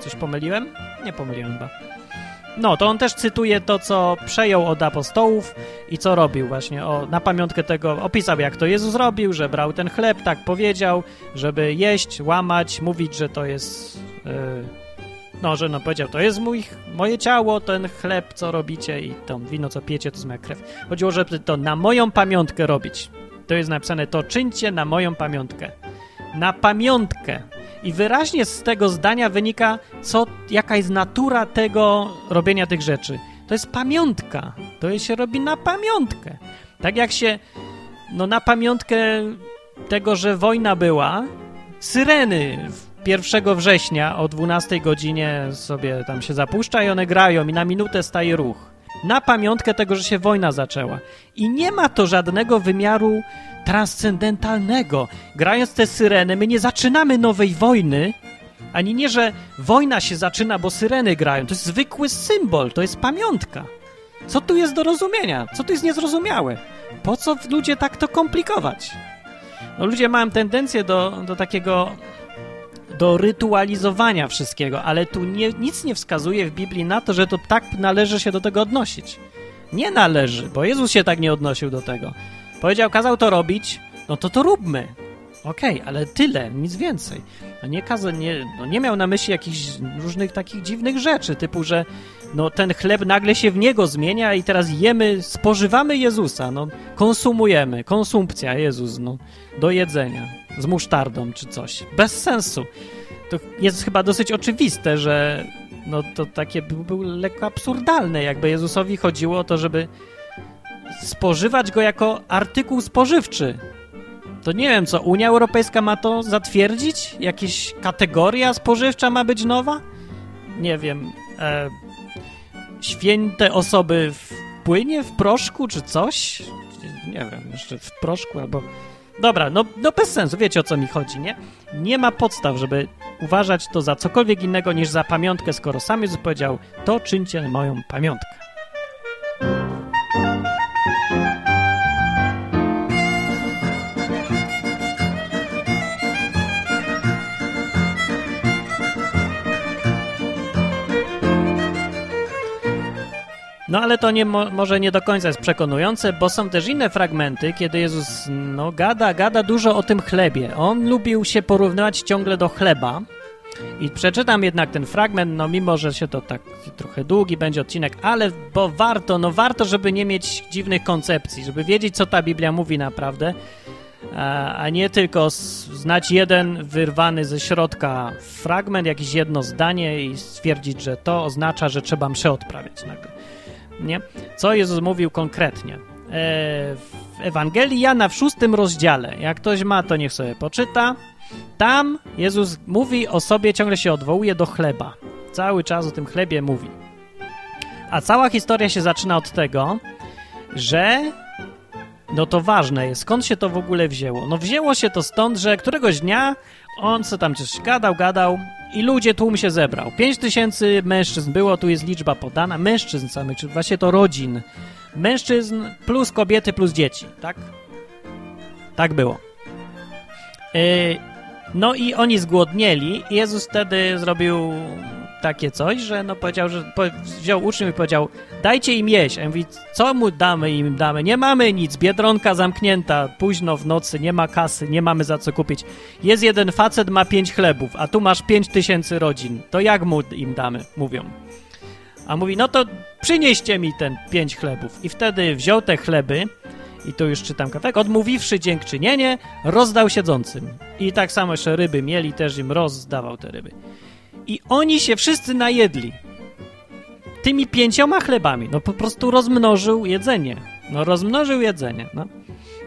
Speaker 1: Coś pomyliłem? Nie pomyliłem chyba. No, to on też cytuje to, co przejął od apostołów i co robił właśnie. O, na pamiątkę tego opisał, jak to Jezus robił, że brał ten chleb, tak powiedział, żeby jeść, łamać, mówić, że to jest... Yy, no, że no powiedział, to jest mój, moje ciało, ten chleb, co robicie i to wino, co piecie, to jest moja krew. Chodziło, żeby to na moją pamiątkę robić. To jest napisane, to czyńcie na moją pamiątkę. Na pamiątkę. I wyraźnie z tego zdania wynika, co, jaka jest natura tego robienia tych rzeczy. To jest pamiątka. To się robi na pamiątkę. Tak jak się, no na pamiątkę tego, że wojna była, syreny 1 września o 12 godzinie sobie tam się zapuszcza i one grają i na minutę staje ruch. Na pamiątkę tego, że się wojna zaczęła. I nie ma to żadnego wymiaru transcendentalnego. Grając te syreny, my nie zaczynamy nowej wojny, ani nie, że wojna się zaczyna, bo syreny grają. To jest zwykły symbol, to jest pamiątka. Co tu jest do rozumienia? Co tu jest niezrozumiałe? Po co ludzie tak to komplikować? No ludzie mają tendencję do, do takiego do rytualizowania wszystkiego, ale tu nie, nic nie wskazuje w Biblii na to, że to tak należy się do tego odnosić. Nie należy, bo Jezus się tak nie odnosił do tego. Powiedział, kazał to robić, no to to róbmy. Okej, okay, ale tyle, nic więcej. No nie, kazał, nie, no nie miał na myśli jakichś różnych takich dziwnych rzeczy, typu, że no ten chleb nagle się w niego zmienia i teraz jemy, spożywamy Jezusa, no konsumujemy, konsumpcja Jezus, no do jedzenia z musztardą czy coś. Bez sensu. To jest chyba dosyć oczywiste, że no to takie był, był lekko absurdalne, jakby Jezusowi chodziło o to, żeby spożywać go jako artykuł spożywczy. To nie wiem co, Unia Europejska ma to zatwierdzić? Jakaś kategoria spożywcza ma być nowa? Nie wiem. E, święte osoby w płynie, w proszku czy coś? Nie wiem, jeszcze w proszku albo... Dobra, no, no bez sensu, wiecie o co mi chodzi, nie? Nie ma podstaw, żeby uważać to za cokolwiek innego niż za pamiątkę, skoro sam Jezus powiedział, to czyńcie moją pamiątkę. No ale to nie, może nie do końca jest przekonujące, bo są też inne fragmenty, kiedy Jezus no, gada, gada dużo o tym chlebie. On lubił się porównywać ciągle do chleba. I przeczytam jednak ten fragment, no mimo, że się to tak trochę długi będzie odcinek, ale bo warto, no warto, żeby nie mieć dziwnych koncepcji, żeby wiedzieć, co ta Biblia mówi naprawdę, a, nie tylko znać jeden wyrwany ze środka fragment, jakieś jedno zdanie i stwierdzić, że to oznacza, że trzeba mszę odprawiać nagle nie? Co Jezus mówił konkretnie. E, w Ewangelii Jana w szóstym rozdziale, jak ktoś ma, to niech sobie poczyta. Tam Jezus mówi o sobie, ciągle się odwołuje do chleba. Cały czas o tym chlebie mówi. A cała historia się zaczyna od tego, że no to ważne jest, skąd się to w ogóle wzięło? No wzięło się to stąd, że któregoś dnia on co tam coś gadał, gadał i ludzie, tłum się zebrał. Pięć tysięcy mężczyzn było, tu jest liczba podana, mężczyzn samych, czy właśnie to rodzin. Mężczyzn plus kobiety plus dzieci, tak? Tak było. Yy, no i oni zgłodnieli Jezus wtedy zrobił takie coś, że no powiedział, że po, wziął uczniów i powiedział, dajcie im jeść. A mówi, co mu damy im damy? Nie mamy nic, biedronka zamknięta, późno w nocy, nie ma kasy, nie mamy za co kupić. Jest jeden facet, ma pięć chlebów, a tu masz pięć tysięcy rodzin. To jak mu im damy? Mówią. A mówi, no to przynieście mi ten pięć chlebów. I wtedy wziął te chleby, i tu już czytam kawałek, odmówiwszy dziękczynienie, rozdał siedzącym. I tak samo jeszcze ryby mieli, też im rozdawał te ryby. I oni się wszyscy najedli. Tymi pięcioma chlebami. No po prostu rozmnożył jedzenie. No rozmnożył jedzenie, no.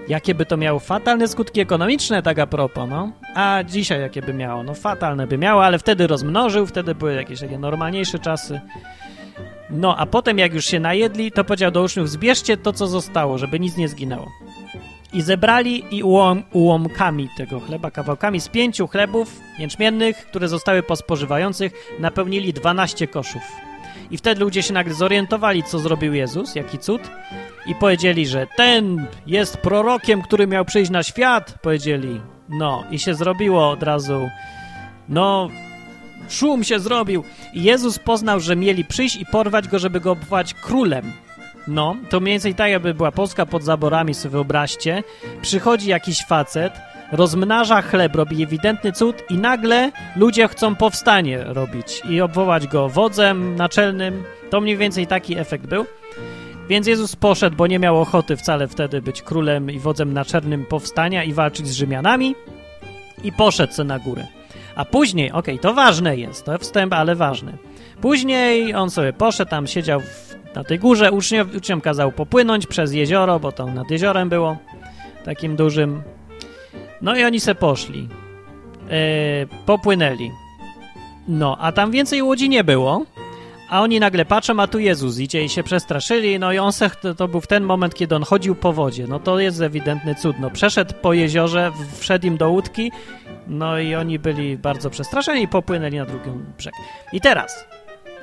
Speaker 1: Jakie by to miało fatalne skutki ekonomiczne, tak a propos, no. A dzisiaj jakie by miało? No fatalne by miało, ale wtedy rozmnożył, wtedy były jakieś takie normalniejsze czasy. No, a potem jak już się najedli, to powiedział do uczniów, zbierzcie to, co zostało, żeby nic nie zginęło. I zebrali i ułom, ułomkami tego chleba, kawałkami z pięciu chlebów jęczmiennych, które zostały po spożywających, napełnili 12 koszów. I wtedy ludzie się nagle zorientowali, co zrobił Jezus, jaki cud, i powiedzieli, że ten jest prorokiem, który miał przyjść na świat, powiedzieli. No, i się zrobiło od razu, no, szum się zrobił. I Jezus poznał, że mieli przyjść i porwać go, żeby go obwołać królem. No, to mniej więcej tak, jakby była Polska pod zaborami, sobie wyobraźcie. Przychodzi jakiś facet, rozmnaża chleb, robi ewidentny cud i nagle ludzie chcą powstanie robić i obwołać go wodzem naczelnym. To mniej więcej taki efekt był. Więc Jezus poszedł, bo nie miał ochoty wcale wtedy być królem i wodzem naczelnym powstania i walczyć z Rzymianami i poszedł sobie na górę. A później, okej, okay, to ważne jest, to wstęp, ale ważne. Później on sobie poszedł, tam siedział w na tej górze. Uczniom, uczniom kazał popłynąć przez jezioro, bo to nad jeziorem było takim dużym. No i oni se poszli. popłynęli. No, a tam więcej łodzi nie było. A oni nagle patrzą, a tu Jezus idzie i się przestraszyli, no i on se, to, to był w ten moment, kiedy on chodził po wodzie. No to jest ewidentny cud. No, przeszedł po jeziorze, wszedł im do łódki, no i oni byli bardzo przestraszeni i popłynęli na drugi brzeg. I teraz,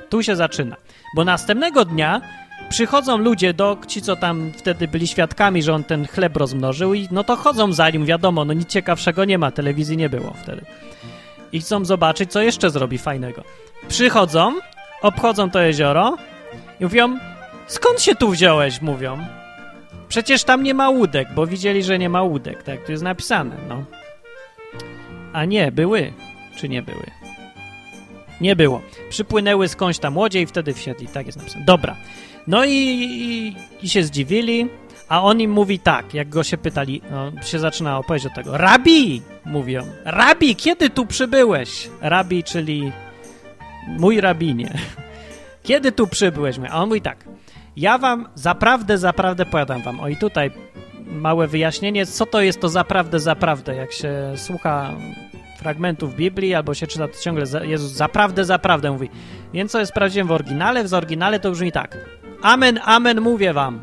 Speaker 1: tu się zaczyna, bo następnego dnia przychodzą ludzie do, ci co tam wtedy byli świadkami, że on ten chleb rozmnożył i no to chodzą za nim, wiadomo, no nic ciekawszego nie ma, telewizji nie było wtedy. I chcą zobaczyć, co jeszcze zrobi fajnego. Przychodzą, obchodzą to jezioro i mówią, skąd się tu wziąłeś, mówią. Przecież tam nie ma łódek, bo widzieli, że nie ma łódek, tak tu jest napisane, no. A nie, były, czy nie były? Nie było. Przypłynęły skądś tam łodzie i wtedy wsiedli, tak jest napisane. Dobra. No i, i, i się zdziwili, a on im mówi tak, jak go się pytali, no, się zaczyna opowieść od tego. Rabi! Mówią. Rabi, kiedy tu przybyłeś? Rabi, czyli mój rabinie. <laughs> Kiedy tu przybyłeś? A on mówi tak. Ja wam zaprawdę, zaprawdę powiadam wam. O i tutaj małe wyjaśnienie, co to jest to zaprawdę, zaprawdę. Jak się słucha fragmentów Biblii albo się czyta to ciągle Jezus zaprawdę, zaprawdę mówi. Więc co jest prawdziwym w oryginale? W oryginale to brzmi tak. Amen, amen, mówię wam.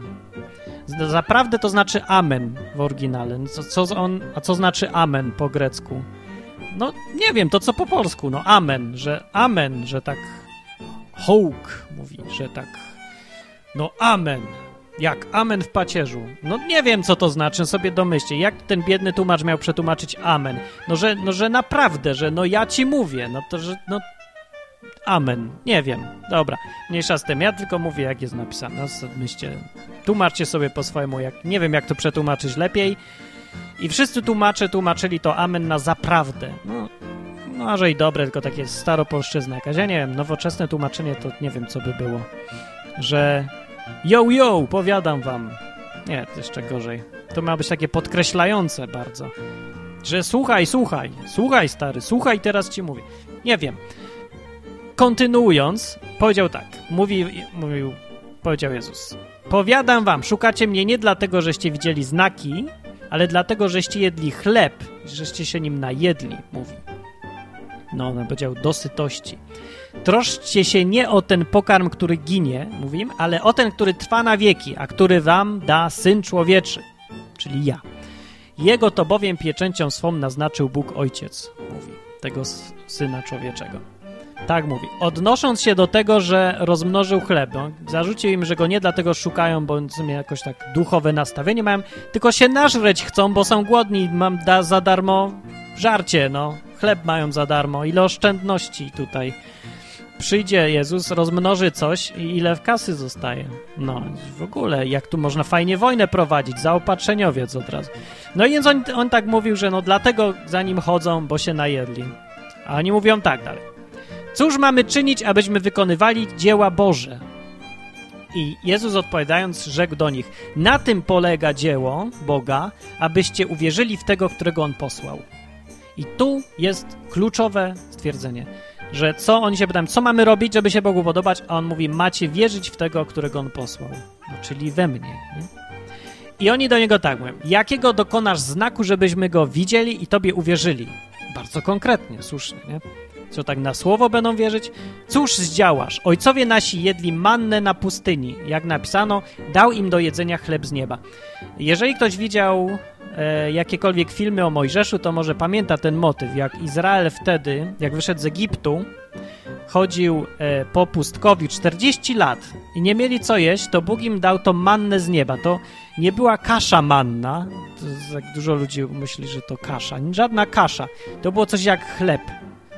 Speaker 1: Zaprawdę to znaczy amen w oryginale. No co, co on, a co znaczy amen po grecku? No nie wiem, to co po polsku, no amen, że amen, że tak hołk mówi, że tak no amen, jak amen w pacierzu. No nie wiem, co to znaczy, sobie domyślcie. Jak ten biedny tłumacz miał przetłumaczyć amen? No że, no, że naprawdę, że no ja ci mówię, no to, że no amen. Nie wiem. Dobra, mniejsza z tym. Ja tylko mówię, jak jest napisane. No, myślcie, tłumaczcie sobie po swojemu, jak nie wiem, jak to przetłumaczyć lepiej. I wszyscy tłumacze tłumaczyli to amen na zaprawdę. No, no może i dobre, tylko takie staropolszczyzna jakaś. Ja nie wiem, nowoczesne tłumaczenie to nie wiem, co by było. Że yo, yo, powiadam wam. Nie, jeszcze gorzej. To ma być takie podkreślające bardzo. Że słuchaj, słuchaj, słuchaj stary, słuchaj, teraz ci mówię. Nie wiem. Kontynuując, powiedział tak. Mówi, mówił, powiedział Jezus. Powiadam wam, szukacie mnie nie dlatego, żeście widzieli znaki, ale dlatego, żeście jedli chleb, żeście się nim najedli, mówi. No, on powiedział do sytości. Troszczcie się nie o ten pokarm, który ginie, mówim, ale o ten, który trwa na wieki, a który wam da Syn Człowieczy, czyli ja. Jego to bowiem pieczęcią swą naznaczył Bóg Ojciec, mówi, tego Syna Człowieczego. Tak mówi. Odnosząc się do tego, że rozmnożył chleb, no, zarzucił im, że go nie dlatego szukają, bo w jakoś tak duchowe nastawienie mają, tylko się nażreć chcą, bo są głodni mam da za darmo żarcie, no. Chleb mają za darmo. Ile oszczędności tutaj. Przyjdzie Jezus, rozmnoży coś i ile w kasy zostaje. No, w ogóle, jak tu można fajnie wojnę prowadzić, zaopatrzeniowiec od razu. No i więc on, on tak mówił, że no dlatego za nim chodzą, bo się najedli. A oni mówią tak dalej. Cóż mamy czynić, abyśmy wykonywali dzieła Boże? I Jezus odpowiadając, rzekł do nich: Na tym polega dzieło Boga, abyście uwierzyli w tego, którego on posłał. I tu jest kluczowe stwierdzenie, że co oni się pytają, co mamy robić, żeby się Bogu podobać, a on mówi: Macie wierzyć w tego, którego on posłał, no, czyli we mnie. Nie? I oni do niego tak mówią: Jakiego dokonasz znaku, żebyśmy go widzieli i tobie uwierzyli? Bardzo konkretnie, słusznie, nie? Co tak na słowo będą wierzyć? Cóż zdziałasz? Ojcowie nasi jedli mannę na pustyni. Jak napisano, dał im do jedzenia chleb z nieba. Jeżeli ktoś widział e, jakiekolwiek filmy o Mojżeszu, to może pamięta ten motyw, jak Izrael wtedy, jak wyszedł z Egiptu, chodził e, po pustkowi 40 lat i nie mieli co jeść, to Bóg im dał to mannę z nieba. To nie była kasza manna, to, jak dużo ludzi myśli, że to kasza. Żadna kasza. To było coś jak chleb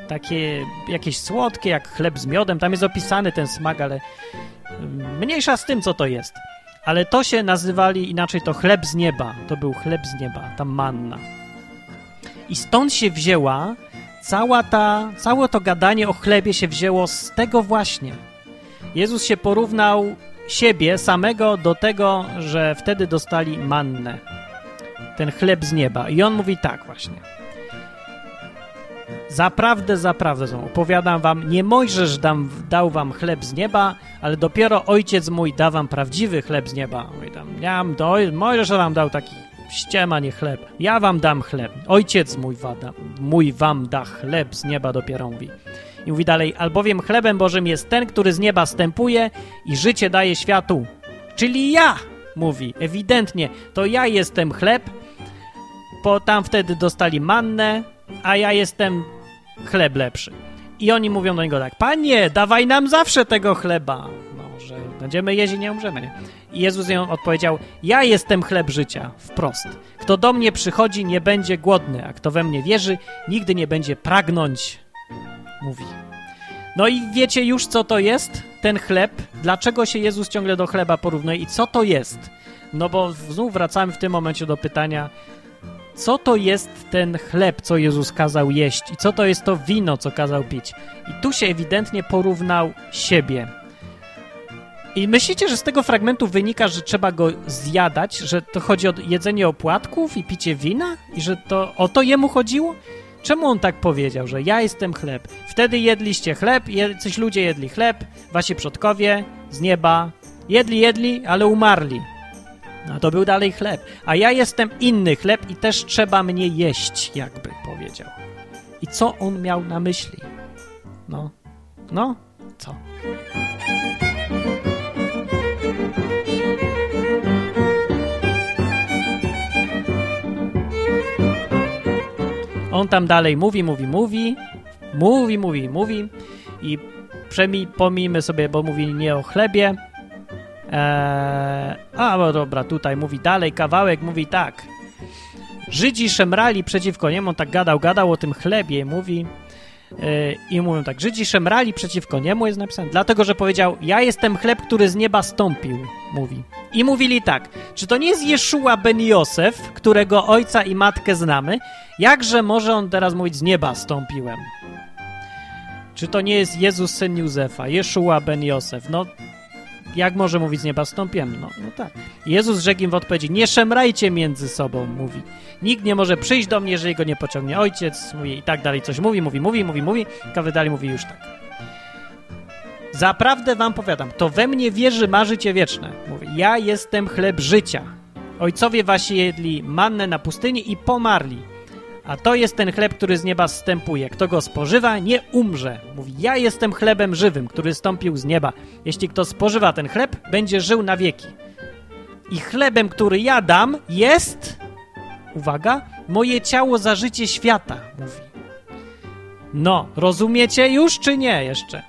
Speaker 1: takie jakieś słodkie, jak chleb z miodem. Tam jest opisany ten smak, ale mm, mniejsza z tym, co to jest. Ale to się nazywali inaczej to chleb z nieba. To był chleb z nieba, ta manna. I stąd się wzięła cała ta, całe to gadanie o chlebie się wzięło z tego właśnie. Jezus się porównał siebie samego do tego, że wtedy dostali mannę. Ten chleb z nieba. I on mówi tak właśnie. Zaprawdę, zaprawdę, opowiadam wam, nie Mojżesz dam, dał wam chleb z nieba, ale dopiero Ojciec mój da wam prawdziwy chleb z nieba. Mówi tam, ja, do, Mojżesz wam dał taki ściema, nie chleb. Ja wam dam chleb. Ojciec mój, wada, mój wam da chleb z nieba dopiero mówi. I mówi dalej, albowiem chlebem Bożym jest ten, który z nieba stępuje i życie daje światu. Czyli ja, mówi, ewidentnie, to ja jestem chleb, bo tam wtedy dostali mannę, a ja jestem chleb lepszy. I oni mówią do niego tak, panie, dawaj nam zawsze tego chleba. No, że będziemy i nie umrzemy. I Jezus ją odpowiedział, ja jestem chleb życia, wprost. Kto do mnie przychodzi, nie będzie głodny, a kto we mnie wierzy, nigdy nie będzie pragnąć, mówi. No i wiecie już, co to jest ten chleb? Dlaczego się Jezus ciągle do chleba porównuje i co to jest? No bo znów wracamy w tym momencie do pytania, co to jest ten chleb, co Jezus kazał jeść i co to jest to wino, co kazał pić. I tu się ewidentnie porównał siebie. I myślicie, że z tego fragmentu wynika, że trzeba go zjadać, że to chodzi o jedzenie opłatków i picie wina? I że to o to jemu chodziło? Czemu on tak powiedział, że ja jestem chleb? Wtedy jedliście chleb, coś ludzie jedli chleb, wasi przodkowie z nieba. Jedli, jedli, ale umarli. No to był dalej chleb. A ja jestem inny chleb i też trzeba mnie jeść, jakby powiedział. I co on miał na myśli? No, no, co? On tam dalej mówi, mówi, mówi, mówi, mówi, mówi i przemi, pomijmy sobie, bo mówi nie o chlebie. Eee, a, bo dobra, tutaj mówi dalej, kawałek mówi tak. Żydzi szemrali przeciwko niemu, on tak gadał, gadał o tym chlebie, mówi yy, i mówią tak, Żydzi szemrali przeciwko niemu, jest napisane, dlatego, że powiedział, ja jestem chleb, który z nieba stąpił, mówi. I mówili tak, czy to nie jest Jeszua ben Josef, którego ojca i matkę znamy? Jakże może on teraz mówić, z nieba stąpiłem? Czy to nie jest Jezus, syn Józefa, Jeszua ben Josef? No, jak może mówić z nieba stąpiłem? No, no tak. Jezus rzekł im w odpowiedzi, nie szemrajcie między sobą, mówi. Nikt nie może przyjść do mnie, jeżeli go nie pociągnie ojciec, mówi i tak dalej, coś mówi, mówi, mówi, mówi, mówi, kawy dalej mówi już tak. Zaprawdę wam powiadam, to we mnie wierzy ma życie wieczne. Mówi, ja jestem chleb życia. Ojcowie wasi jedli mannę na pustyni i pomarli. A to jest ten chleb, który z nieba zstępuje. Kto go spożywa, nie umrze. Mówi, ja jestem chlebem żywym, który stąpił z nieba. Jeśli kto spożywa ten chleb, będzie żył na wieki. I chlebem, który ja dam, jest, uwaga, moje ciało za życie świata, mówi. No, rozumiecie już, czy nie jeszcze?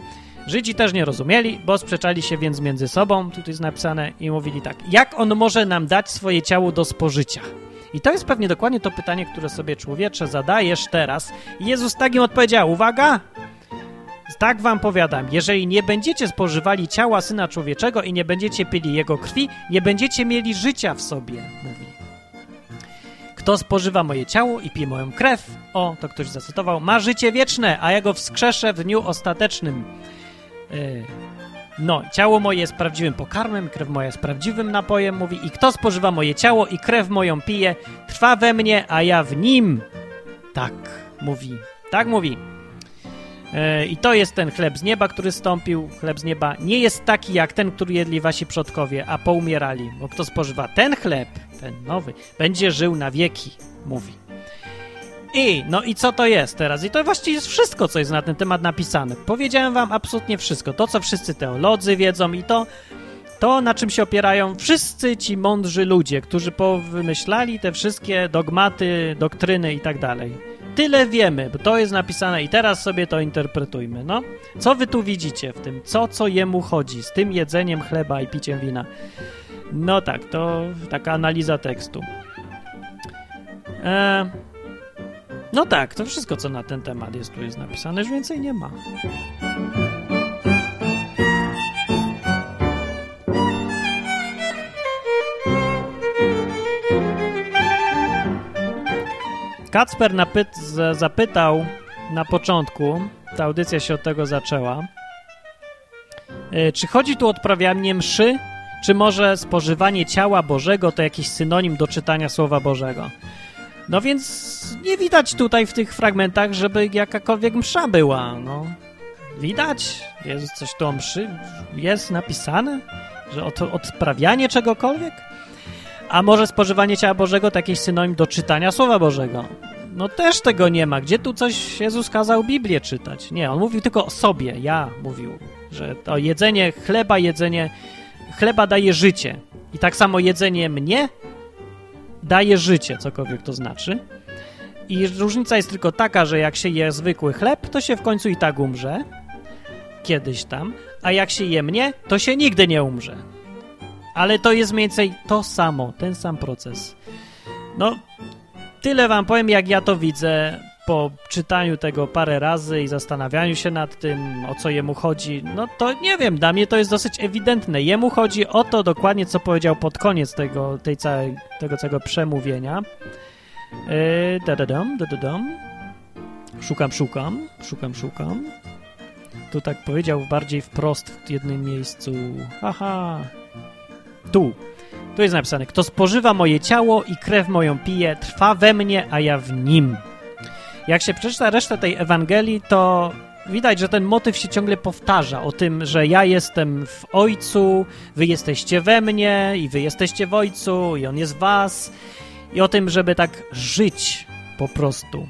Speaker 1: Żydzi też nie rozumieli, bo sprzeczali się więc między sobą, tutaj jest napisane, i mówili tak, jak on może nam dać swoje ciało do spożycia? I to jest pewnie dokładnie to pytanie, które sobie człowiecze zadajesz teraz. Jezus tak im odpowiedział, uwaga, tak wam powiadam, jeżeli nie będziecie spożywali ciała Syna Człowieczego i nie będziecie pili Jego krwi, nie będziecie mieli życia w sobie, mówi. Kto spożywa moje ciało i pije moją krew, o, to ktoś zacytował, ma życie wieczne, a ja go wskrzeszę w dniu ostatecznym. Yy. No, ciało moje jest prawdziwym pokarmem, krew moja jest prawdziwym napojem, mówi, i kto spożywa moje ciało i krew moją pije, trwa we mnie, a ja w nim. Tak, mówi. Tak mówi. Yy, I to jest ten chleb z nieba, który stąpił. Chleb z nieba nie jest taki jak ten, który jedli wasi przodkowie, a poumierali. Bo kto spożywa ten chleb, ten nowy, będzie żył na wieki, mówi. I, no i co to jest teraz? I to właściwie jest wszystko, co jest na ten temat napisane. Powiedziałem wam absolutnie wszystko. To, co wszyscy teolodzy wiedzą i to, to na czym się opierają wszyscy ci mądrzy ludzie, którzy powymyślali te wszystkie dogmaty, doktryny i tak dalej. Tyle wiemy, bo to jest napisane i teraz sobie to interpretujmy. No, co wy tu widzicie w tym? Co, co jemu chodzi z tym jedzeniem chleba i piciem wina? No tak, to taka analiza tekstu. Eee, no tak, to wszystko, co na ten temat jest tu jest napisane, już więcej nie ma. Kacper zapytał na początku, ta audycja się od tego zaczęła, yy, czy chodzi tu o odprawianie mszy, czy może spożywanie ciała Bożego to jakiś synonim do czytania Słowa Bożego? No więc nie widać tutaj w tych fragmentach, żeby jakakolwiek msza była, no. Widać? Jest coś tu o mszy? Jest napisane? Że o to odprawianie czegokolwiek? A może spożywanie ciała Bożego to jakiś synonim do czytania Słowa Bożego? No też tego nie ma. Gdzie tu coś Jezus kazał Biblię czytać? Nie, on mówił tylko o sobie. Ja mówił, że to jedzenie chleba, jedzenie chleba daje życie. I tak samo jedzenie mnie daje życie, cokolwiek to znaczy. I różnica jest tylko taka, że jak się je zwykły chleb, to się w końcu i tak umrze. Kiedyś tam. A jak się je mnie, to się nigdy nie umrze. Ale to jest mniej więcej to samo, ten sam proces. No, tyle wam powiem, jak ja to widzę po czytaniu tego parę razy i zastanawianiu się nad tym, o co jemu chodzi. No to nie wiem, dla mnie to jest dosyć ewidentne. Jemu chodzi o to dokładnie, co powiedział pod koniec tego, tej całej, tego całego przemówienia. Yy, da, da, da, da. Szukam, szukam, szukam, szukam. Tu tak powiedział bardziej wprost w jednym miejscu. Aha. Tu. Tu jest napisane: Kto spożywa moje ciało i krew moją pije, trwa we mnie, a ja w nim. Jak się przeczyta resztę tej Ewangelii, to widać, że ten motyw się ciągle powtarza o tym, że ja jestem w Ojcu, wy jesteście we mnie i wy jesteście w Ojcu i On jest w was i o tym, żeby tak żyć po prostu.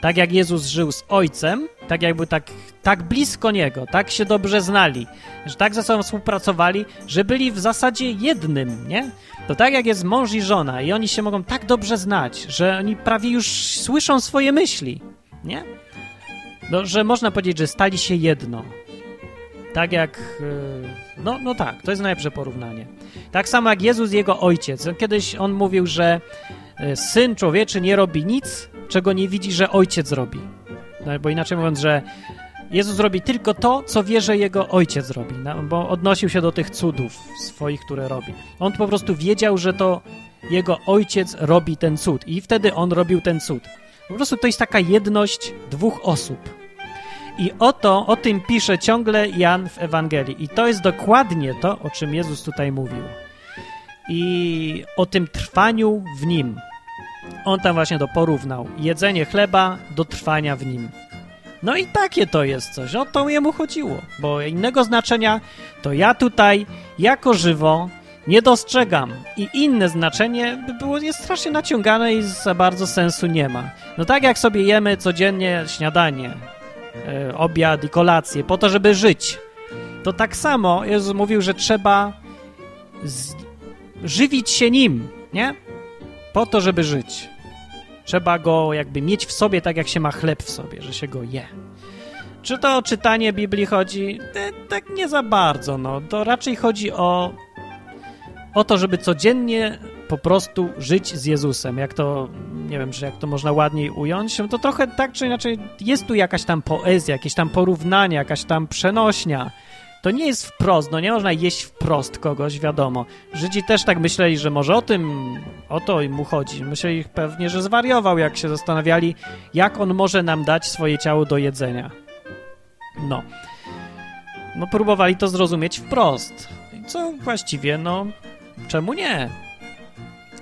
Speaker 1: Tak jak Jezus żył z Ojcem, tak jakby tak, tak blisko Niego, tak się dobrze znali, że tak ze sobą współpracowali, że byli w zasadzie jednym, nie? To tak jak jest mąż i żona i oni się mogą tak dobrze znać, że oni prawie już słyszą swoje myśli, nie? No, że można powiedzieć, że stali się jedno. Tak jak... No, no tak, to jest najlepsze porównanie. Tak samo jak Jezus Jego Ojciec. Kiedyś On mówił, że Syn Człowieczy nie robi nic, czego nie widzi, że Ojciec robi. No, bo inaczej mówiąc, że Jezus robi tylko to, co wie, że Jego Ojciec robi, bo odnosił się do tych cudów swoich, które robi. On po prostu wiedział, że to Jego Ojciec robi ten cud i wtedy On robił ten cud. Po prostu to jest taka jedność dwóch osób. I o to, o tym pisze ciągle Jan w Ewangelii. I to jest dokładnie to, o czym Jezus tutaj mówił. I o tym trwaniu w Nim. On tam właśnie to porównał. Jedzenie chleba do trwania w Nim. No i takie to jest coś. O to jemu chodziło. Bo innego znaczenia to ja tutaj jako żywo nie dostrzegam. I inne znaczenie by było, jest strasznie naciągane i za bardzo sensu nie ma. No tak jak sobie jemy codziennie śniadanie, e, obiad i kolację po to, żeby żyć. To tak samo Jezus mówił, że trzeba z... żywić się nim, nie? Po to, żeby żyć. Trzeba go jakby mieć w sobie tak, jak się ma chleb w sobie, że się go je. Czy to o czytanie Biblii chodzi? E, tak nie za bardzo, no. To raczej chodzi o, o to, żeby codziennie po prostu żyć z Jezusem. Jak to, nie wiem, czy jak to można ładniej ująć, no to trochę tak czy inaczej jest tu jakaś tam poezja, jakieś tam porównanie, jakaś tam przenośnia. To nie jest wprost, no nie można jeść wprost kogoś, wiadomo. Żydzi też tak myśleli, że może o tym, o to mu chodzi. Myśleli pewnie, że zwariował, jak się zastanawiali, jak on może nam dać swoje ciało do jedzenia. No. No próbowali to zrozumieć wprost. Co właściwie, no, czemu nie?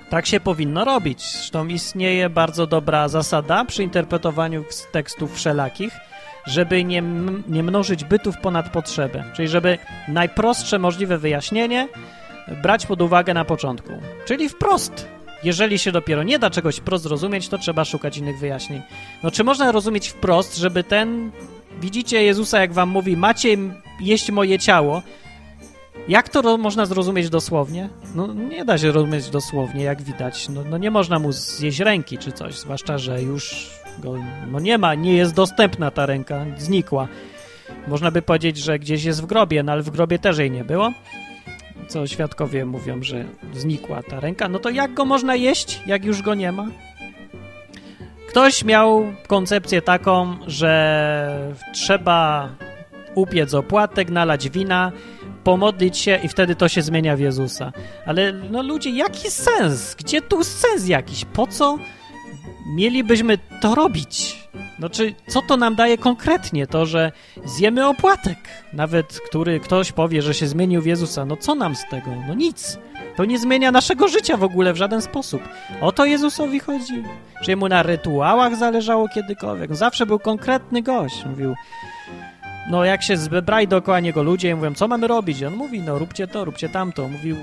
Speaker 1: Tak się powinno robić. Zresztą istnieje bardzo dobra zasada przy interpretowaniu tekstów wszelakich, żeby nie, nie mnożyć bytów ponad potrzebę. Czyli żeby najprostsze możliwe wyjaśnienie brać pod uwagę na początku. Czyli wprost. Jeżeli się dopiero nie da czegoś wprost zrozumieć, to trzeba szukać innych wyjaśnień. No czy można rozumieć wprost, żeby ten... Widzicie Jezusa, jak wam mówi, macie jeść moje ciało, jak to można zrozumieć dosłownie? No nie da się rozumieć dosłownie, jak widać. No, no, nie można mu zjeść ręki czy coś, zwłaszcza, że już go no nie ma, nie jest dostępna ta ręka, znikła. Można by powiedzieć, że gdzieś jest w grobie, no ale w grobie też jej nie było. Co świadkowie mówią, że znikła ta ręka. No to jak go można jeść, jak już go nie ma? Ktoś miał koncepcję taką, że trzeba upiec opłatek, nalać wina, pomodlić się i wtedy to się zmienia w Jezusa. Ale no ludzie, jaki sens? Gdzie tu sens jakiś? Po co mielibyśmy to robić? No czy co to nam daje konkretnie? To, że zjemy opłatek, nawet który ktoś powie, że się zmienił w Jezusa. No co nam z tego? No nic. To nie zmienia naszego życia w ogóle w żaden sposób. O to Jezusowi chodzi. Że mu na rytuałach zależało kiedykolwiek. No zawsze był konkretny gość. Mówił, no jak się zebrali dookoła niego ludzie i mówią, co mamy robić? I on mówi, no róbcie to, róbcie tamto. Mówił,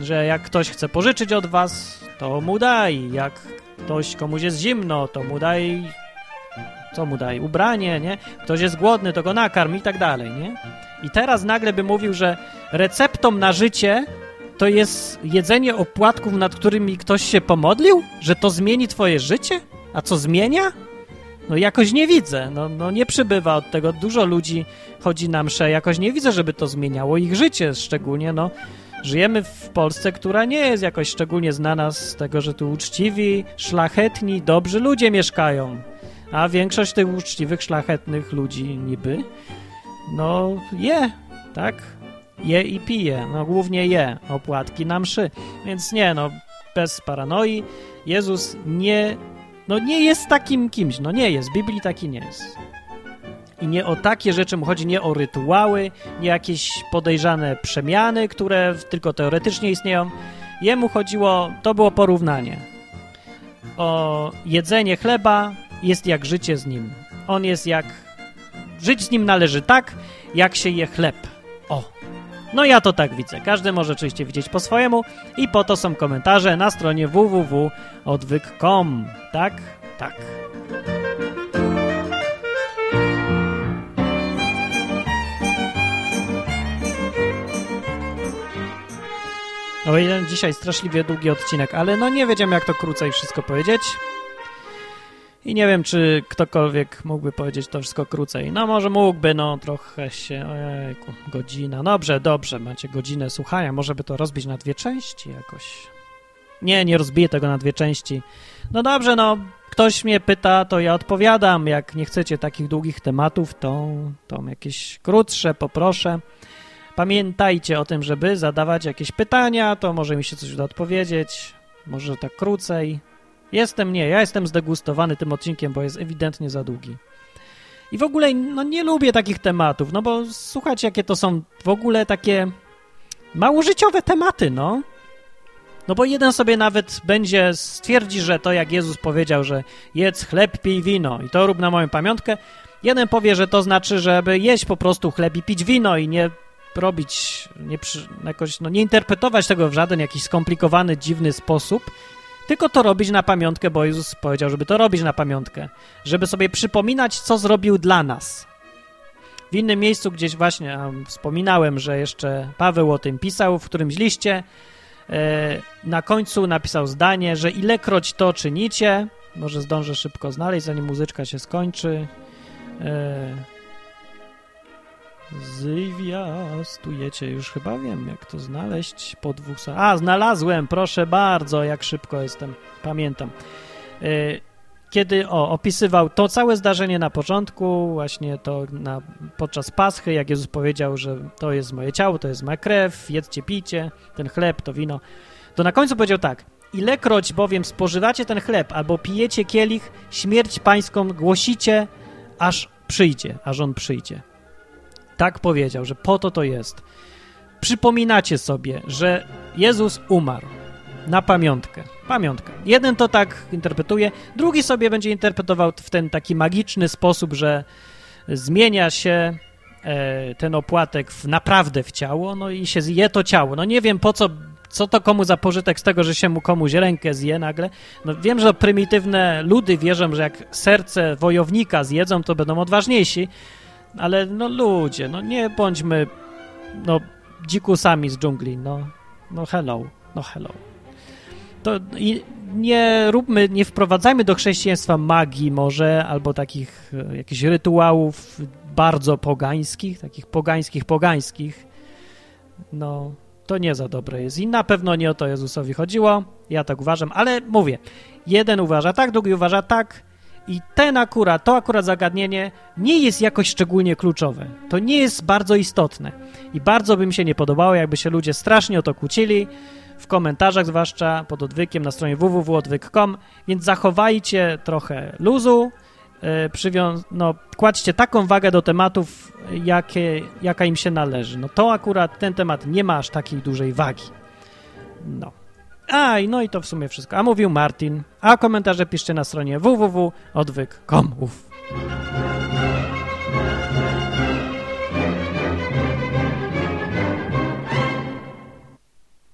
Speaker 1: że jak ktoś chce pożyczyć od was, to mu daj. Jak ktoś komuś jest zimno, to mu daj co mu daj? Ubranie, nie? Ktoś jest głodny, to go nakarm i tak dalej, nie? I teraz nagle by mówił, że receptą na życie to jest jedzenie opłatków, nad którymi ktoś się pomodlił? Że to zmieni twoje życie? A co zmienia? No jakoś nie widzę, no, no nie przybywa od tego. Dużo ludzi chodzi na msze, jakoś nie widzę, żeby to zmieniało ich życie, szczególnie, no żyjemy w Polsce, która nie jest jakoś szczególnie znana z tego, że tu uczciwi, szlachetni, dobrzy ludzie mieszkają. A większość tych uczciwych, szlachetnych ludzi niby, no je, tak? Je i pije, no głównie je opłatki na mszy. Więc nie, no bez paranoi. Jezus nie, no nie jest takim kimś, no nie jest, w Biblii taki nie jest. I nie o takie rzeczy mu chodzi, nie o rytuały, nie jakieś podejrzane przemiany, które tylko teoretycznie istnieją. Jemu chodziło, to było porównanie o jedzenie chleba jest jak życie z nim. On jest jak. Żyć z nim należy tak, jak się je chleb. O. No ja to tak widzę. Każdy może oczywiście widzieć po swojemu i po to są komentarze na stronie www.odwyk.com. Tak? Tak. O ile dzisiaj straszliwie długi odcinek, ale no nie wiedziałem jak to krócej wszystko powiedzieć. I nie wiem, czy ktokolwiek mógłby powiedzieć to wszystko krócej. No może mógłby, no trochę się... Ojejku, godzina. Dobrze, dobrze, macie godzinę słuchania. Może by to rozbić na dwie części jakoś. Nie, nie rozbiję tego na dwie części. No dobrze, no ktoś mnie pyta, to ja odpowiadam. Jak nie chcecie takich długich tematów, to, to jakieś krótsze poproszę. Pamiętajcie o tym, żeby zadawać jakieś pytania, to może mi się coś uda odpowiedzieć. Może tak krócej. Jestem, nie, ja jestem zdegustowany tym odcinkiem, bo jest ewidentnie za długi. I w ogóle, no nie lubię takich tematów, no bo słuchajcie, jakie to są w ogóle takie mało życiowe tematy, no. No bo jeden sobie nawet będzie stwierdzi, że to jak Jezus powiedział, że jedz chleb, pij wino i to rób na moją pamiątkę. Jeden powie, że to znaczy, żeby jeść po prostu chleb i pić wino i nie robić, nie przy, jakoś, no nie interpretować tego w żaden jakiś skomplikowany, dziwny sposób, tylko to robić na pamiątkę, bo Jezus powiedział, żeby to robić na pamiątkę, żeby sobie przypominać, co zrobił dla nas. W innym miejscu gdzieś właśnie um, wspominałem, że jeszcze Paweł o tym pisał w którymś liście. E, na końcu napisał zdanie, że ilekroć to czynicie, może zdążę szybko znaleźć, zanim muzyczka się skończy. E, Zwiastujecie, już chyba wiem, jak to znaleźć po dwóch... A, znalazłem, proszę bardzo, jak szybko jestem, pamiętam. Y, kiedy o, opisywał to całe zdarzenie na początku, właśnie to na, podczas Paschy, jak Jezus powiedział, że to jest moje ciało, to jest moja krew, jedzcie, pijcie, ten chleb, to wino, to na końcu powiedział tak, ilekroć bowiem spożywacie ten chleb albo pijecie kielich, śmierć pańską głosicie, aż przyjdzie, aż on przyjdzie. Tak powiedział, że po to to jest. Przypominacie sobie, że Jezus umarł na pamiątkę. Pamiątka. Jeden to tak interpretuje, drugi sobie będzie interpretował w ten taki magiczny sposób, że zmienia się e, ten opłatek w, naprawdę w ciało, no i się zje to ciało. No nie wiem po co, co to komu za pożytek z tego, że się mu komuś rękę zje nagle. No wiem, że prymitywne ludy wierzą, że jak serce wojownika zjedzą, to będą odważniejsi, ale no ludzie, no nie bądźmy no dzikusami z dżungli, no, no hello, no hello. To i nie róbmy, nie wprowadzajmy do chrześcijaństwa magii może, albo takich e, jakichś rytuałów bardzo pogańskich, takich pogańskich, pogańskich. No, to nie za dobre jest. I na pewno nie o to Jezusowi chodziło. Ja tak uważam, ale mówię, jeden uważa tak, drugi uważa tak, i ten akurat, to akurat zagadnienie nie jest jakoś szczególnie kluczowe. To nie jest bardzo istotne. I bardzo by mi się nie podobało, jakby się ludzie strasznie o to kłócili, w komentarzach zwłaszcza pod odwykiem na stronie www.odwyk.com, więc zachowajcie trochę luzu, yy, no, kładźcie taką wagę do tematów, jakie, jaka im się należy. No to akurat ten temat nie ma aż takiej dużej wagi. No. A, no i to w sumie wszystko. A mówił Martin. A komentarze piszcie na stronie www.odwyk.com.